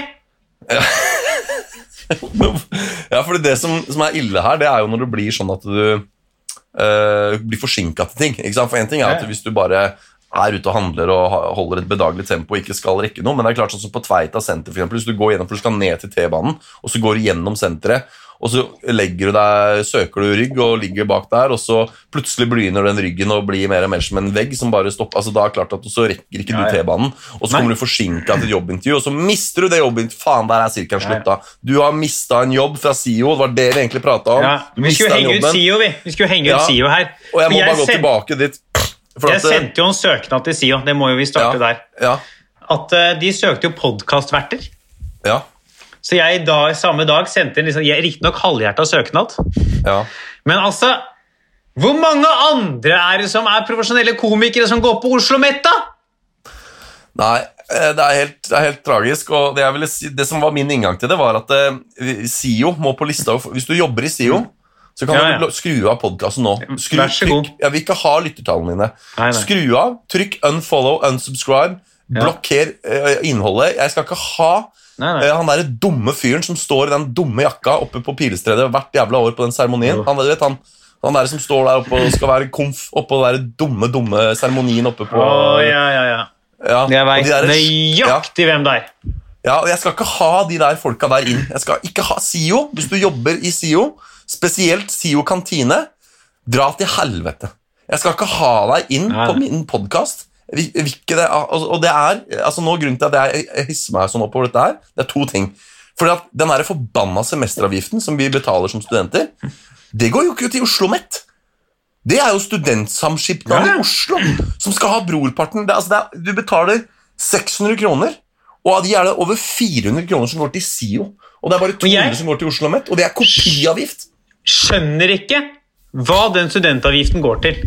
ja, for det som, som er ille her, det er jo når det blir sånn at du eh, blir forsinka til ting. For en ting er at hvis du bare er ute og handler og holder et bedagelig tempo og ikke skal rekke noe, men det er klart sånn som på Tveita senter, for eksempel, hvis du går gjennom, for du skal ned til T-banen, og så går du gjennom senteret, og så legger du deg, søker du rygg og ligger bak der, og så plutselig begynner den ryggen å bli mer og mer som en vegg som bare stopper. Altså, da er det klart at så rekker ikke du. T-banen, og så Nei. kommer du forsinka til et jobbintervju, og så mister du det jobbintervjuet. Faen, der er sirkelen slutta. Du har mista en jobb fra SIO, det var det vi egentlig prata om. Ja, vi skulle henge ut SIO, vi. Vi skulle henge ut SIO her. Og jeg må bare gå tilbake dit. Jeg sendte jo en søknad til SIO. Det må jo vi starte ja, der. Ja, At uh, De søkte jo podkastverter. ja, Så jeg da, samme dag sendte en liksom, riktignok halvhjerta søknad. ja. Men altså Hvor mange andre er det som er profesjonelle komikere som går på Oslo Met, da? Nei, eh, det er, helt, det er helt tragisk. Og det, si, det som var min inngang til det, var at eh, SIO må på lista Hvis du jobber i SIO, så kan Ja, ja. du skru av podkasten nå. Skru, Vær så god. trykk, jeg vil ikke ha lyttertallene dine. Nei, nei. Skru av, trykk unfollow, unsubscribe. Ja. Blokker uh, innholdet. Jeg skal ikke ha Nei, eh, han derre dumme fyren som står i den dumme jakka oppe på Pilestredet hvert jævla år på den seremonien. Han, vet, han, han der som står der oppe og skal være komf oppå den dumme, dumme seremonien oppe på oh, ja, ja, ja. ja, Jeg veit de nøyaktig hvem det er. Ja, og jeg skal ikke ha de der folka der inn. Jeg skal ikke ha SIO. Hvis du jobber i SIO, spesielt SIO kantine, dra til helvete. Jeg skal ikke ha deg inn Nei, på min podkast. Og det er altså nå Grunnen til at jeg hisser meg sånn opp over dette, her, det er to ting. Fordi at Den der forbanna semesteravgiften som vi betaler som studenter, det går jo ikke til Oslo Mett. Det er jo Studentsamskipnaden i Oslo som skal ha brorparten. Det, altså det er, du betaler 600 kroner, og av de er det over 400 kroner som går til SIO. Og det er bare 200 jeg- som går til Oslo Mett, og det er kopiavgift. Skjønner ikke hva den studentavgiften går til.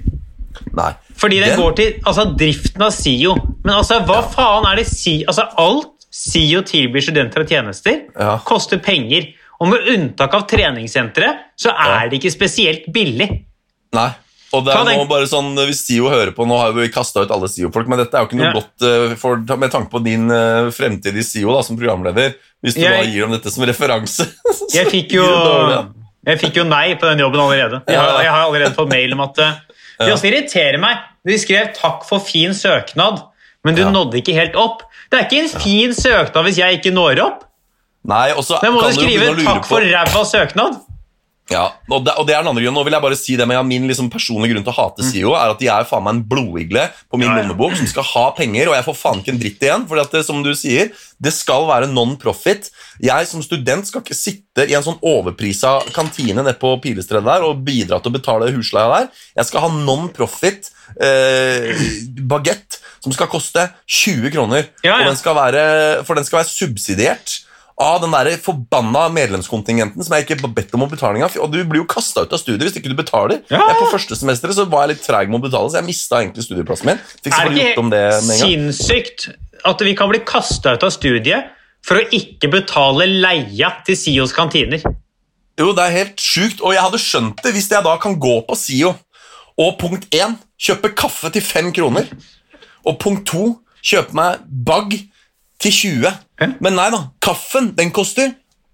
Nei. Fordi den, Den- går til altså, driften av SIO. Men altså, hva faen er det SIO Altså, alt SIO tilbyr studenter av tjenester, Ja. koster penger. Og med unntak av treningssenteret, så er Ja. det ikke spesielt billig. Nei. Og det er nå bare sånn, Hvis SIO hører på Nå har vi kasta ut alle SIO-folk, men dette er jo ikke noe Ja. godt eh, for, med tanke på din uh, fremtid i SIO da, som programleder. Hvis du Jeg- da gir dem dette som referanse. så Jeg fikk jo, jeg fikk jo nei på den jobben allerede. Jeg har, jeg har allerede fått mail om at eh, Det også irriterer meg. De skrev 'takk for fin søknad', men du nådde ikke helt opp. Det er ikke en fin søknad hvis jeg ikke når opp. Nei, og så Da må kan du jo skrive 'takk for ræva søknad'. Ja, og det, og det er den andre grunnen. Nå vil jeg bare si det, men ja, Min liksom personlige grunn til å hate SIO er at de er faen meg en blodigle på min Ja, ja. lommebok som skal ha penger, og jeg får faen ikke en dritt igjen. fordi at det, som du sier, det skal være non-profit. Jeg som student skal ikke sitte i en sånn overprisa kantine nede på Pilestredet der og bidra til å betale husleia der. Jeg skal ha non-profit eh, bagett som skal koste 20 kroner. Ja, ja. Og den skal være, for den skal være subsidiert av den der forbanna medlemskontingenten som jeg ikke har bedt om å betale av. Og du blir jo kasta ut av studiet hvis ikke du betaler. Ja. Jeg På første semesteret så var jeg litt treig med å betale, så jeg mista egentlig studieplassen min. Fikk Er det ikke sinnssykt at vi kan bli kasta ut av studiet for å ikke betale leia til SIOs kantiner? Jo, det er helt sjukt, og jeg hadde skjønt det hvis jeg da kan gå på SIO og punkt 1 kjøpe kaffe til 5 kroner, og punkt 2 kjøpe meg bagg til 20. Ja. Men nei da, kaffen den koster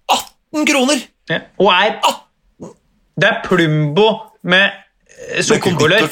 18 kroner! Ja. Og er Det er Plumbo med eh, sukkerkolør.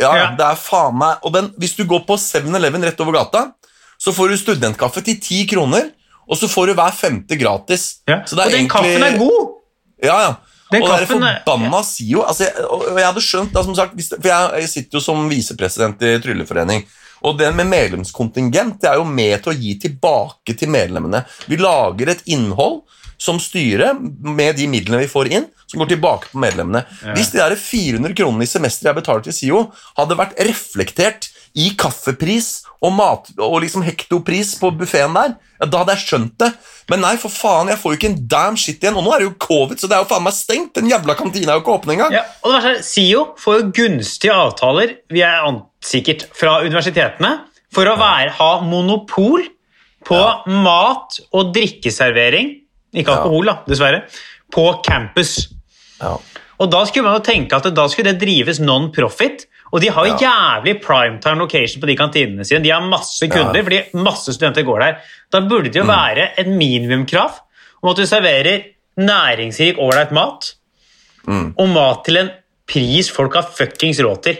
Ja, Ja. det er faen meg Og den, hvis du går på 7-Eleven rett over gata, så får du studentkaffe til 10 kroner, og så får du hver femte gratis. Ja. Så det Og den kaffen er god! Ja, ja. Den og det er forbanna SIO. Altså, jeg, og jeg hadde skjønt da, som sagt, det, For jeg, jeg sitter jo som visepresident i Trylleforening. Og det med medlemskontingent det er jo med til å gi tilbake til medlemmene. Vi lager et innhold som styre med de midlene vi får inn, som går tilbake på medlemmene. Hvis de der 400 kronene i semesteret jeg betaler til SIO, hadde vært reflektert i kaffepris og, mat, og liksom hektopris på buffeen der, ja, da hadde jeg skjønt det. Men nei, for faen, jeg får jo ikke en damn shit igjen. Og nå er det jo covid, så det er jo faen meg stengt. Den jævla kantina er jo ikke åpen engang. Ja, og det verste er, SIO får jo gunstige avtaler vi er an- sikkert fra universitetene for å være, ha monopol på mat- og drikkeservering ikke Ja. alkohol, da, dessverre på campus. Ja. Og Da skulle man jo tenke at da skulle det drives non-profit. Og de har jo jævlig primetime location på de kantinene sine. De har masse kunder, Ja. fordi masse studenter går der. Da burde det jo være et minimumkrav om at du serverer næringsrik, ålreit mat, og mat til en pris folk har fuckings råd til.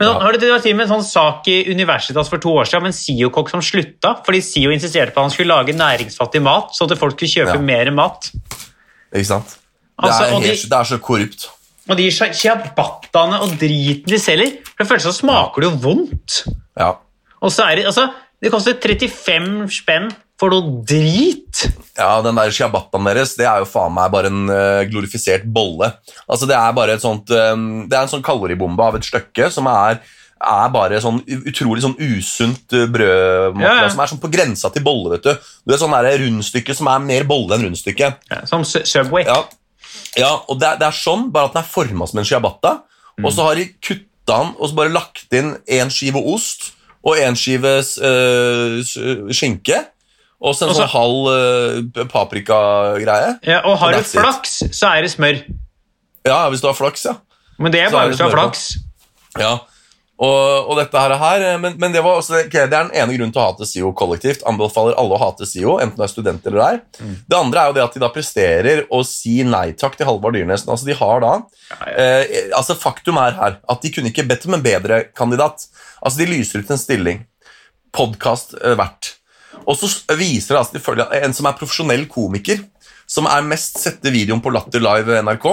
Men Ja. har du vært med en sånn sak i Universitas for to år siden om en SIO-kokk som slutta fordi SIO insisterte på at han skulle lage næringsfattig mat, så at folk skulle kjøpe Ja. mer mat? Ikke sant? Det, Altså, er helt, de- det er så korrupt. Og de ciabattaene og driten de selger, for det første så smaker det jo vondt. Ja. Og så er det, altså, det koster 35 spenn for noe drit. Ja, den der ciabattaen deres, det er jo faen meg bare en eh, glorifisert bolle. Altså, det er bare et sånt eh, Det er en sånn kaloribombe av et stykke som er er bare sånn utrolig sånn usunt brød. Ja, ja. som er sånn på grensa til bolle. vet Du Det er sånn der rundstykke som er mer bolle enn rundstykke. Ja, som Subway. Ja, ja og det er, det er sånn, bare at den er forma som en ciabatta. Og så har de kutta den og så bare lagt inn én skive ost og én skive øh, skinke. Og så en sånn halv uh, paprikagreie. Ja, og har Og du flaks, it. så er det smør. Ja, hvis du har flaks, ja. Men det er bare hvis du har flaks. ja. Og, og dette her, her men, men det, var også, okay, det er den ene grunnen til å hate SIO kollektivt. Anbefaler alle å hate SIO, enten du er student eller ei. Det andre er jo det at de da presterer å si nei takk til Halvard Dyrnesen. Altså, de har da eh, altså Faktum er her at de kunne ikke bedt om en bedre kandidat. Altså, De lyser ut en stilling. Podkast eh, verdt. Og så viser det altså de en som er profesjonell komiker, som er mest sette videoen på Latter Live NRK,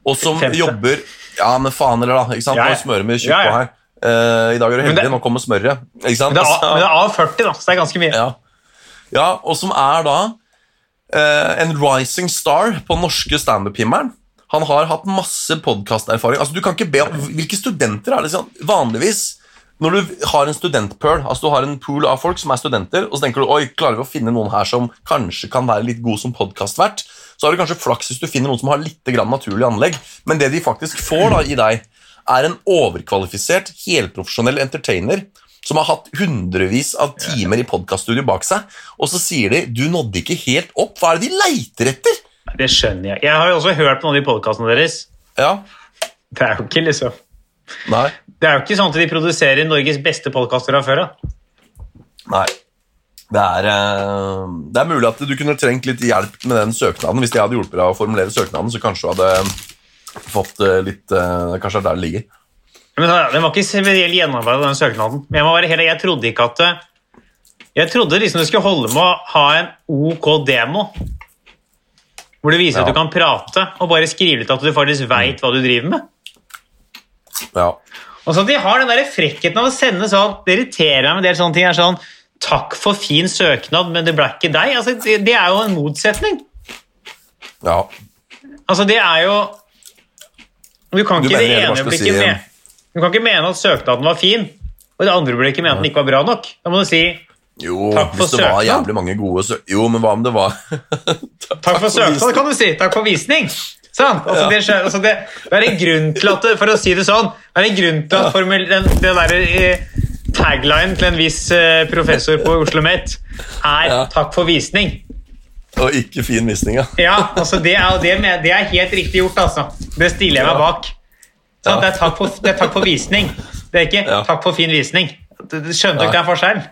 og som Femte. jobber Ja, men faen eller da. ikke sant? Ja, ja. Nå smører vi ja. på her. Uh, I dag er det- heldig, nå kommer smøret. Ikke sant? Men det er, Altså, A- men det er A40, da, så det er ganske mye. ja. ja, og som er da uh, en rising star på norske standup-himmelen. Han har hatt masse podkasterfaring. Altså, du kan ikke be om, hvilke studenter er det sånn? Vanligvis når du har en studentpearl, altså du har en pool av folk som er studenter, og så tenker du oi, klarer vi å finne noen her som kanskje kan være litt god som podkastvert, så har du kanskje flaks hvis du finner noen som har litt grann naturlig anlegg. Men det de faktisk får da i deg, er en overkvalifisert, helprofesjonell entertainer som har hatt hundrevis av timer i podkaststudio bak seg, og så sier de du nådde ikke helt opp. Hva er det de leiter etter? Det skjønner jeg. Jeg har jo også hørt på noen av de podkastene deres. Ja, Det er jo ikke liksom nei, Det er jo ikke sånn at de produserer Norges beste podkaster av før av. nei. Det er, eh, det er mulig at du kunne trengt litt hjelp med den søknaden. Hvis jeg hadde hjulpet deg å formulere søknaden, så kanskje du hadde fått eh, litt eh, Kanskje det er der det ligger. Men Den var ikke spesielt gjennomarbeidet, den søknaden. Men jeg må være helt, jeg trodde ikke at Jeg trodde liksom det skulle holde med å ha en OK demo. hvor du viser Ja. at du kan prate, og bare skrive litt at du faktisk veit hva du driver med. Ja. Og så de har den der frekkheten av å sende sånn Det irriterer meg med en del sånne ting. er sånn Takk for fin søknad, men det ble ikke deg. Altså, det, det er jo en motsetning. ja. Altså, det er jo Du kan Du ikke i det ene blikket si- Du kan ikke mene at søknaden var fin, og det andre blikket mene at den ikke var bra nok. Da må du si Jo, hvis det var jævlig mange gode søk... Jo, men hva om det var Takk for søknad, kan du si. Takk for visning. Sant? Altså, det, skjer- altså, det, det er en grunn til at For å si det sånn, det er en grunn til at formel, den, det der, eh, tagline til en viss eh, professor på Oslo Met er. 'takk for visning'. Og ikke fin visning, ja. Ja, altså det er, det, med- det er helt riktig gjort, altså. Det stiller jeg meg bak. Sånn. Det, er takk for, det er takk for visning. Det er ikke. 'takk for fin visning'. skjønte du ikke det ikke den forskjellen?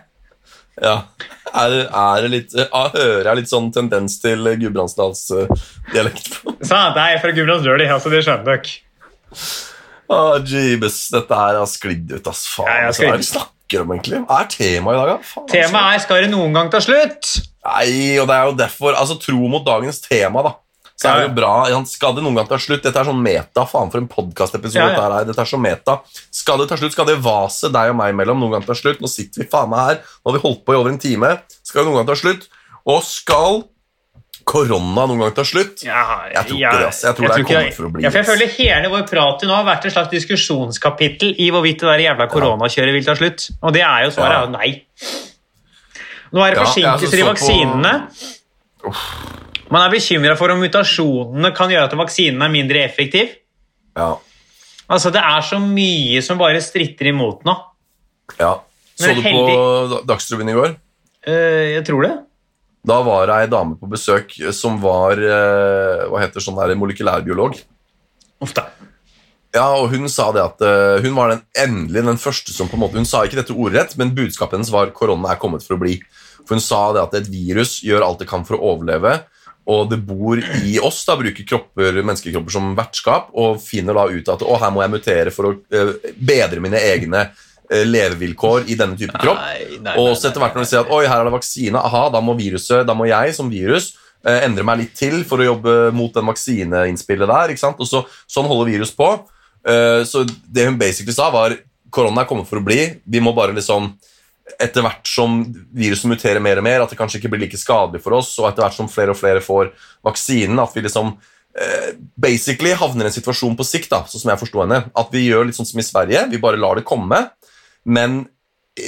ja. Er, er litt ja, Hører jeg litt sånn tendens til Gudbrandsdalsdialekt på? Sant? jeg er fra Gudbrandsdøli, altså, det skjønner dere. Ah, Jeebus, dette her har sklidd ut, ass. Faen. Ja, altså, hva er det vi snakker om, egentlig? Hva er temaet i dag, da? Altså. Temaet er 'skal det noen gang ta slutt'? Nei, og det er jo derfor Altså, tro mot dagens tema, da. Så er det jo bra. Skal det noen gang ta slutt? Dette er sånn meta. Faen, for en podkastepisode Ja, ja. dette er. Så meta. Skal det ta slutt? Skal det vaset deg og meg imellom noen gang ta slutt? Nå sitter vi faen meg her. Nå har vi holdt på i over en time. Skal det noen gang ta slutt? Og skal korona noen gang ta slutt? Ja, Jeg tror ikke det. Jeg tror det er ikke kommet for å bli, Ja, for jeg føler hele vår prat nå har vært et slags diskusjonskapittel i hvorvidt det der jævla koronakjøret vil ta slutt. Og det er jo svaret Ja. er jo nei. Nå er det Ja, forsinkelser i vaksinene. på- vaksinene. Man er bekymra for om mutasjonene kan gjøre at vaksinen er mindre effektiv. Ja. Altså, Det er så mye som bare stritter imot nå. ja. Så du du på heldig- Dagsrevyen i går? Uh, jeg tror det. Da var det ei dame på besøk som var uh, Hva heter sånn der molekylærbiolog. Uff da. Ja, og Hun sa det at uh, hun var den endelig den første som på en måte, Hun sa ikke dette ordrett, men budskapet hennes var korona er kommet for å bli. For Hun sa det at et virus gjør alt det kan for å overleve, og det bor i oss. da, Bruker kropper, menneskekropper som vertskap og finner da ut at å, her må jeg mutere for å eh, bedre mine egne eh, levevilkår i denne type kropp. Nei, nei, Og så etter hvert når de ser at oi, her er det vaksine, aha, da må viruset, da må jeg som virus eh, endre meg litt til for å jobbe mot den vaksineinnspillet der. ikke sant? Og så, Sånn holder virus på. Eh, så det hun basically sa, var korona er kommet for å bli. Vi må bare liksom etter hvert som viruset muterer mer og mer, at det kanskje ikke blir like skadelig for oss, og etter hvert som flere og flere får vaksinen, at vi liksom eh, basically havner i en situasjon på sikt, da, sånn som jeg forsto henne, at vi gjør litt sånn som i Sverige, vi bare lar det komme, men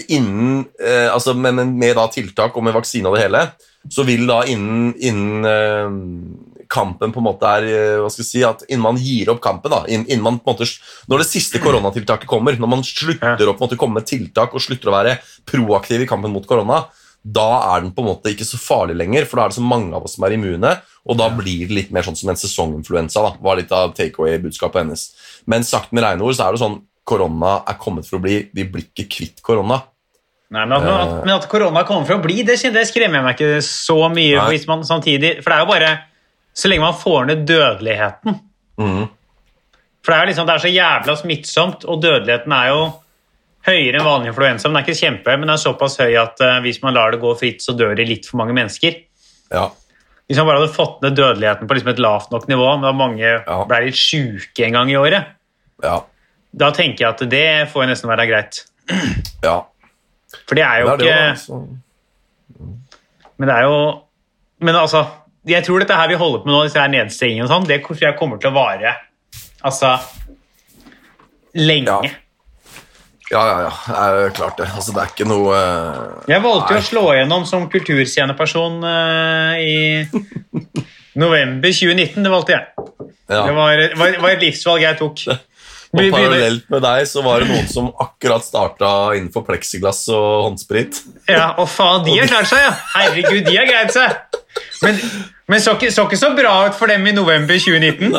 innen eh, altså med, med da tiltak og med vaksine og det hele, så vil da innen, innen eh, kampen på en måte er eh, hva skal jeg si, at Innen man gir opp kampen, da, innen, man på en måte, når det siste koronatiltaket kommer, når man slutter å på en måte komme med tiltak og slutter å være proaktiv i kampen mot korona, da er den på en måte ikke så farlig lenger, for da er det så mange av oss som er immune, og da blir det litt mer sånn som en sesonginfluensa. da, var litt av takeaway-budskapet hennes. Men sagt med rene ord så er det sånn korona er kommet for å bli. Vi blir ikke kvitt korona. Nei, men, at, men, at, men at korona kommer for å bli, det, det skremmer jeg meg ikke så mye Nei. hvis man samtidig For det er jo bare Så lenge man får ned dødeligheten Mm. For det er jo liksom, det er så jævla smittsomt, og dødeligheten er jo høyere enn vanlig influensa. Men den er ikke kjempehøy, men den er såpass høy at uh, hvis man lar det gå fritt, så dør det litt for mange mennesker. Ja. Hvis man bare hadde fått ned dødeligheten på liksom et lavt nok nivå, men da mange Ja. ble litt sjuke en gang i året, Ja. da tenker jeg at det får nesten være greit. ja. For det er jo Det er det ikke også, altså. Men det er jo Men altså, jeg tror dette her vi holder på med nå, disse her nedstengingene og sånn, det jeg kommer til å vare altså lenge. Ja. Ja, ja, ja. Det er klart det. Altså, det er ikke noe uh, Jeg valgte jo å slå igjennom som kultursceneperson uh, i november 2019. Det valgte jeg. ja. Det var, var, var et livsvalg jeg tok. Og parallelt med deg så var det noen som akkurat starta innenfor pleksiglass og håndsprit. Ja, og faen, de har klart seg, ja! Herregud, de har greid seg! Men, men så, ikke, så ikke så bra ut for dem i november 2019.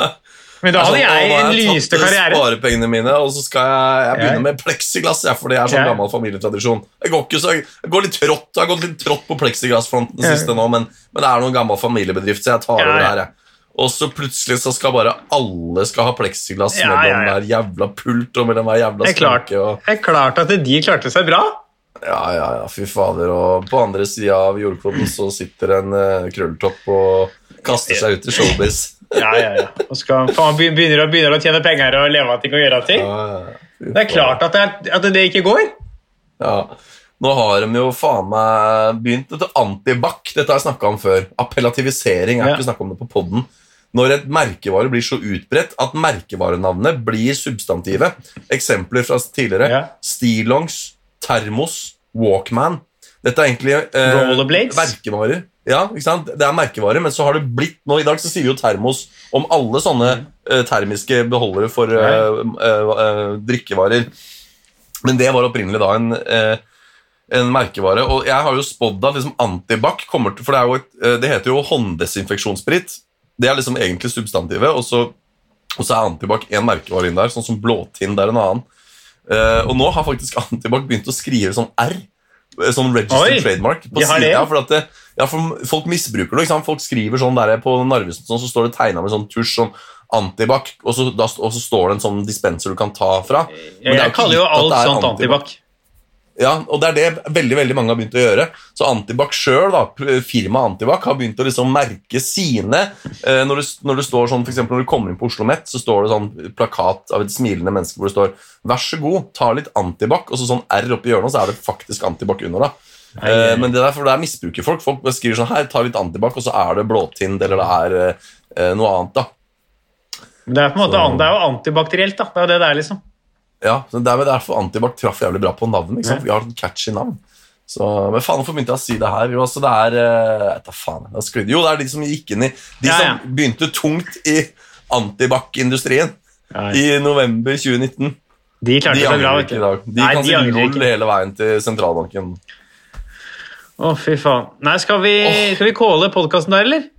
Men da hadde Altså, jeg har en tatt lyste karriere. sparepengene mine, og så skal jeg, jeg begynne med pleksiglass. Ja, for det er sånn gammel familietradisjon. Jeg går så, jeg går litt trått, jeg har gått litt trått på pleksiglassfronten det siste nå, men, men det er noen gammel familiebedrift, så jeg tar over det her. jeg. Og så plutselig så skal bare alle skal ha pleksiglass Ja, mellom ja, ja. hver jævla pult og mellom hver jævla skranke. Det er klart at de klarte seg bra. Ja, ja, ja, fy fader. Og på andre sida av jordkloden så sitter en uh, krølltopp og kaster seg ut i showbiz. Ja, ja, ja. Og skal, faen, begynner, begynner å tjene penger og leve av ting og gjøre ting. Ja, ja, ja. Det er klart at det, at det ikke går. Ja. Nå har de jo faen meg begynt dette antibac. Dette har jeg snakka om før. Appellativisering. Jeg har ikke snakka om det på poden. Når et merkevare blir så utbredt at merkevarenavnet blir substantivet. Eksempler fra tidligere. Ja. Stillongs, termos, Walkman. Dette er egentlig eh, merkevarer. Ja, ikke sant? Det er merkevarer, men så har det blitt nå I dag så sier vi jo termos om alle sånne eh, termiske beholdere for eh, eh, eh, drikkevarer. Men det var opprinnelig da en, eh, en merkevare. Og jeg har jo spådd at liksom antibac kommer til For det, jo et, det heter jo hånddesinfeksjonssprit. Det er liksom egentlig substantivet. Og så, og så er antibac en merkevare inn der, sånn som blåtinn det er en annen. Eh, og nå har faktisk antibac begynt å skrive sånn R. eh, Sånn registered Oi, trademark. På siden, ja, for at det, ja, for Folk misbruker det. Folk skriver sånn der på Narvesen, sånn, så står det tegna med sånn tusj sånn antibac, og så, og så står det en sånn dispenser du kan ta fra. Men det Jeg kaller jo alt sånt antibac. Ja, og det er det veldig veldig mange har begynt å gjøre. Så Antibac sjøl, firmaet Antibac, har begynt å liksom merke sine eh, når, det, når det står sånn, for Når du kommer inn på Oslo Met, så står det sånn plakat av et smilende menneske hvor det står 'Vær så god, ta litt Antibac', og så sånn R oppi hjørnet, så er det faktisk Antibac under. da. Eh, men det er for det er misbruker folk. Folk skriver sånn 'Her, ta litt Antibac', og så er det blåtind eller det er eh, eh, noe annet. da. Men Det er på en måte Så- det er jo antibakterielt. da. Det er jo det det er, liksom. Ja, så det er derfor Antibac traff jævlig bra på navnet. ikke sant? Vi har et catchy navn. Så, men faen, hvorfor begynte jeg å si det her? Jo, altså, det er eh, jeg vet da faen, er. Jo, det er de som gikk inn i De Ja, ja. som begynte tungt i antibac-industrien Ja, i november 2019. De klarte De seg bra, ikke i dag. De Nei, kan si null hele veien til sentralbanken. Å, fy faen. Nei, skal vi, oh. skal vi calle podkasten der, eller?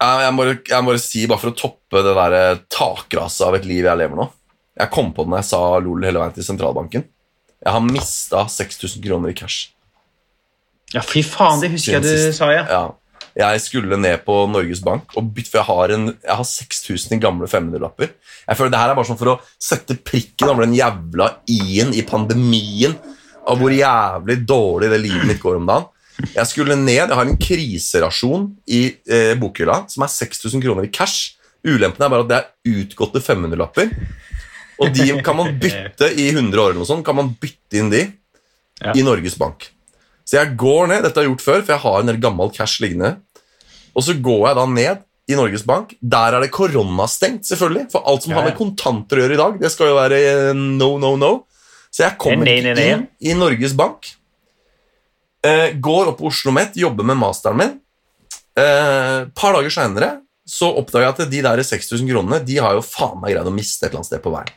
Jeg, jeg, må, jeg må bare si, bare for å toppe det der eh, takraset av et liv jeg lever nå Jeg kom på det når jeg sa LOL hele veien til sentralbanken. Jeg har mista 6000 kroner i cash. Ja, fy faen, det husker jeg du sa, ja. Ja. Jeg skulle ned på Norges Bank og bytte, for jeg har, en, jeg har 6000 i gamle 500-lapper. Jeg føler Det her er bare sånn for å sette prikken over den jævla i-en i pandemien av hvor jævlig dårlig det livet mitt går om dagen. Jeg skulle ned, jeg har en kriserasjon i eh, bokhylla som er 6000 kroner i cash. Ulempen er bare at det er utgåtte 500-lapper. Og de kan man bytte i 100 år eller noe sånt. Kan man bytte inn de Ja. i Norges Bank. Så jeg går ned, dette har jeg gjort før, for jeg har en del gammel cash liggende. Og så går jeg da ned i Norges Bank. Der er det koronastengt, selvfølgelig. For alt som Ja, har med kontanter å gjøre i dag, det skal jo være eh, no, no, no. Så jeg kommer Nei, nei, nei. inn i Norges Bank. Eh, går opp på Oslo Met, jobber med masteren min. Et eh, par dager seinere så oppdager jeg at de der 6000 kronene De har jo faen meg greid å miste et eller annet sted på veien.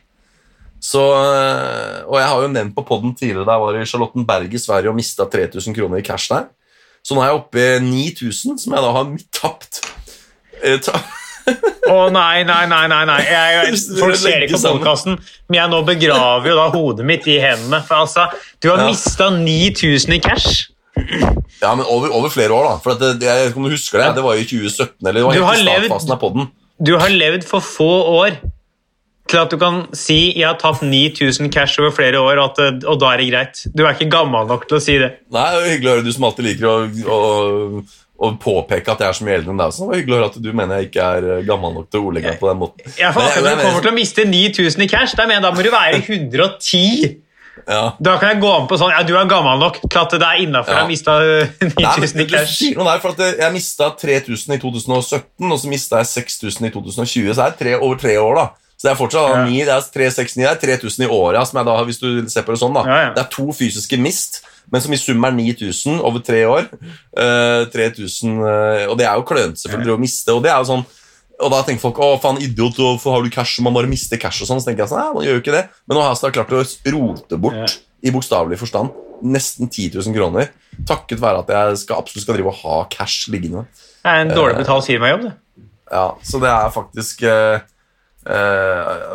Så, eh, og jeg har jo nevnt på podden tidligere da jeg var i Charlottenberg i Sverige og mista 3000 kroner i cash der. Så nå er jeg oppe i 9000, som jeg da har tapt. Eh, Å nei, nei, nei. nei, nei. Jeg, folk ser ikke på podkasten, men jeg nå begraver jo da hodet mitt i hendene. For altså, du har Ja. mista 9000 i cash. ja, men over, over flere år, da. For det, det, jeg vet ikke om du husker det, det var jo i 2017. eller det var Du helt i startfasen av podden. Du har levd for få år til at du kan si 'jeg har tapt 9000 cash over flere år', at, og da er det greit. Du er ikke gammel nok til å si det. Nei, det jo hyggelig å høre du som alltid liker å, å, å påpeke at jeg er så mye eldre enn deg. Så det var hyggelig å høre at du mener jeg ikke er eh, gammel nok til å ordlegge meg på den måten. Jeg får akkurat du kommer til å miste 9000 i cash, da, mener da må du være 110. ja. Da kan jeg gå an på sånn Ja, du er gammel nok til at det er innafor. Ja. Jeg mista Nei, 9000 men i cash. der, for at Jeg mista 3000 i 2017, og så mista jeg 6000 i 2020. Så det er tre, over tre år, da. Så det er fortsatt Ja. 9, det er 369, det er 3000 i året, som jeg da, har- hvis du ser på det sånn. da. Ja, ja. Det er to fysiske mist, men som i sum er 9000 over tre år. Uh, 3000, uh, Og det er jo klønete selvfølgelig å miste. Og det er jo sånn og da tenker folk å faen idiot, hvorfor har du cash? Man bare mister cash og sånn. Så tenker jeg sånn, nei, man gjør jo ikke det. Men nå har jeg klart å rote bort, i bokstavelig forstand, nesten 10 000 kroner. Takket være at jeg skal, absolutt skal drive og ha cash liggende. Det er en dårlig betalt firmajobb, det. Ja, Så det er faktisk eh, Eh,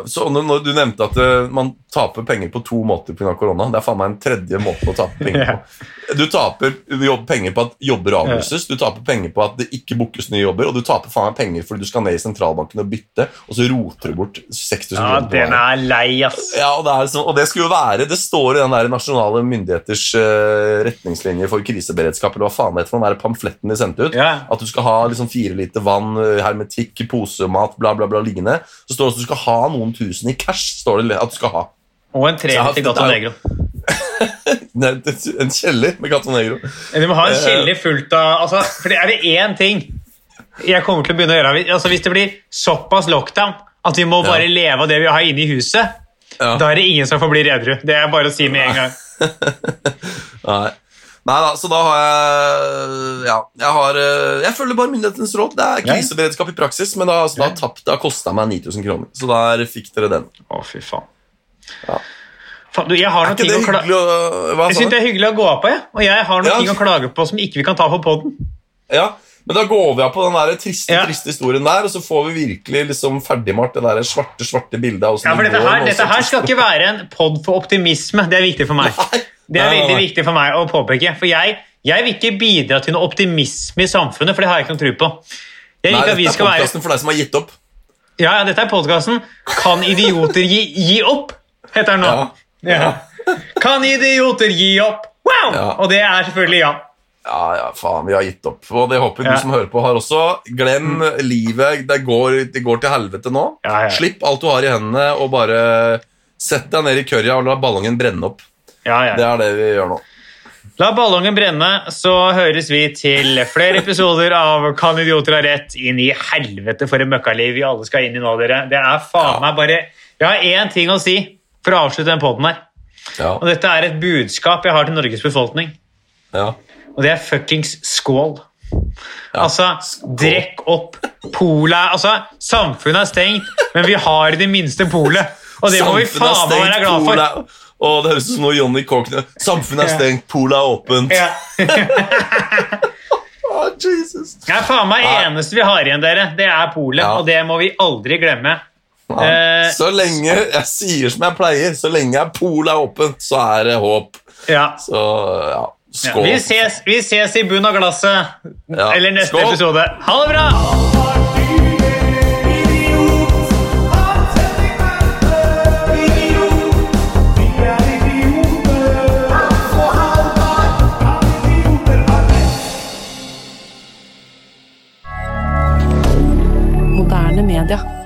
så når, du nevnte at eh, man taper penger på to måter pga. korona, det er faen meg en tredje måte å tape penger på. Du taper penger på at jobber avlyses, du taper penger på at det ikke bookes nye jobber, og du taper faen meg penger fordi du skal ned i sentralbanken og bytte, og så roter du bort 6000 Ja, kroner Ja, den er lei, ass. Ja, og det, er sånn, og det skulle jo være Det står i den der nasjonale myndigheters eh, retningslinjer for kriseberedskap, eller hva faen det heter, for den der pamfletten de sendte ut. Ja. At du skal ha liksom fire liter vann, eh, hermetikk, posemat, bla, bla, bla liggende. Så står det at du skal ha noen tusen i cash. står det at du skal ha. Og en tre til Gato Negro. Nei, En kjeller med Gato Negro. Du må ha en kjeller fullt av altså, For det er det én ting jeg kommer til å begynne å gjøre. Altså, hvis det blir såpass lockdown at vi må bare Ja. leve av det vi har inne i huset, Ja. da er det ingen som får bli edru. Det er bare å si med en gang. Nei. Nei da, så da har jeg Ja, jeg har eh, Jeg følger bare myndighetenes råd. Det er kriseberedskap i praksis, men da, så da, tapt, har kosta meg 9000 kroner. Så der fikk dere den. Å, fy faen. Ja. Du, jeg har noen ting det å kla- hyggelig å Hva Jeg synes det er hyggelig å gå av på, jeg. Og jeg har noen Ja. ting å klage på som ikke vi kan ta på poden. Ja, men da går vi av på den der triste Ja. triste historien der, og så får vi virkelig liksom ferdigmalt det der svarte svarte bildet. Ja, for det dette her, dette her skal ikke være en pod for optimisme. Det er viktig for meg. Nei. Det er veldig viktig for meg å påpeke. For jeg, jeg vil ikke bidra til noe optimisme i samfunnet, for det har jeg ikke noe tro på. Jeg Nei, dette er podkasten være for deg som har gitt opp. Ja, ja, dette er podkasten Kan idioter gi, gi opp? Heter den nå. Ja. Kan idioter gi opp? Wow! Ja. Og det er selvfølgelig ja. Ja, ja, faen, vi har gitt opp. Og det håper Ja. du som hører på, har også. Glem livet. Det går, det går til helvete nå. Ja, ja. Slipp alt du har i hendene, og bare sett deg ned i kørja og la ballongen brenne opp. Ja, Det er det vi gjør nå. La ballongen brenne, så høres vi til flere episoder av Kan idioter ha rett? Inn i helvete for et møkkaliv vi alle skal inn i nå, dere. Det er faen Ja. meg bare Jeg har én ting å si for å avslutte den poden her. Ja, Og dette er et budskap jeg har til Norges befolkning. ja. Og det er fuckings skål. Ja, Altså, drekk opp. Polet Altså, samfunnet er stengt, men vi har i det minste polet. Og det må vi faen meg være glad for. er- Å, det høres ut som noe Johnny Cochran Samfunnet er stengt, polet er åpent. Ja. oh, Jesus. Det er faen meg eneste vi har igjen, dere. Det er polet, Ja. og det må vi aldri glemme. Ja. Eh, Så lenge jeg sier som jeg pleier, så lenge polet er åpent, så er det håp. Ja. Så ja, Ja. Vi, ses, vi ses i bunn av glasset. Ja. Eller neste Skål. episode. Ha det bra! media.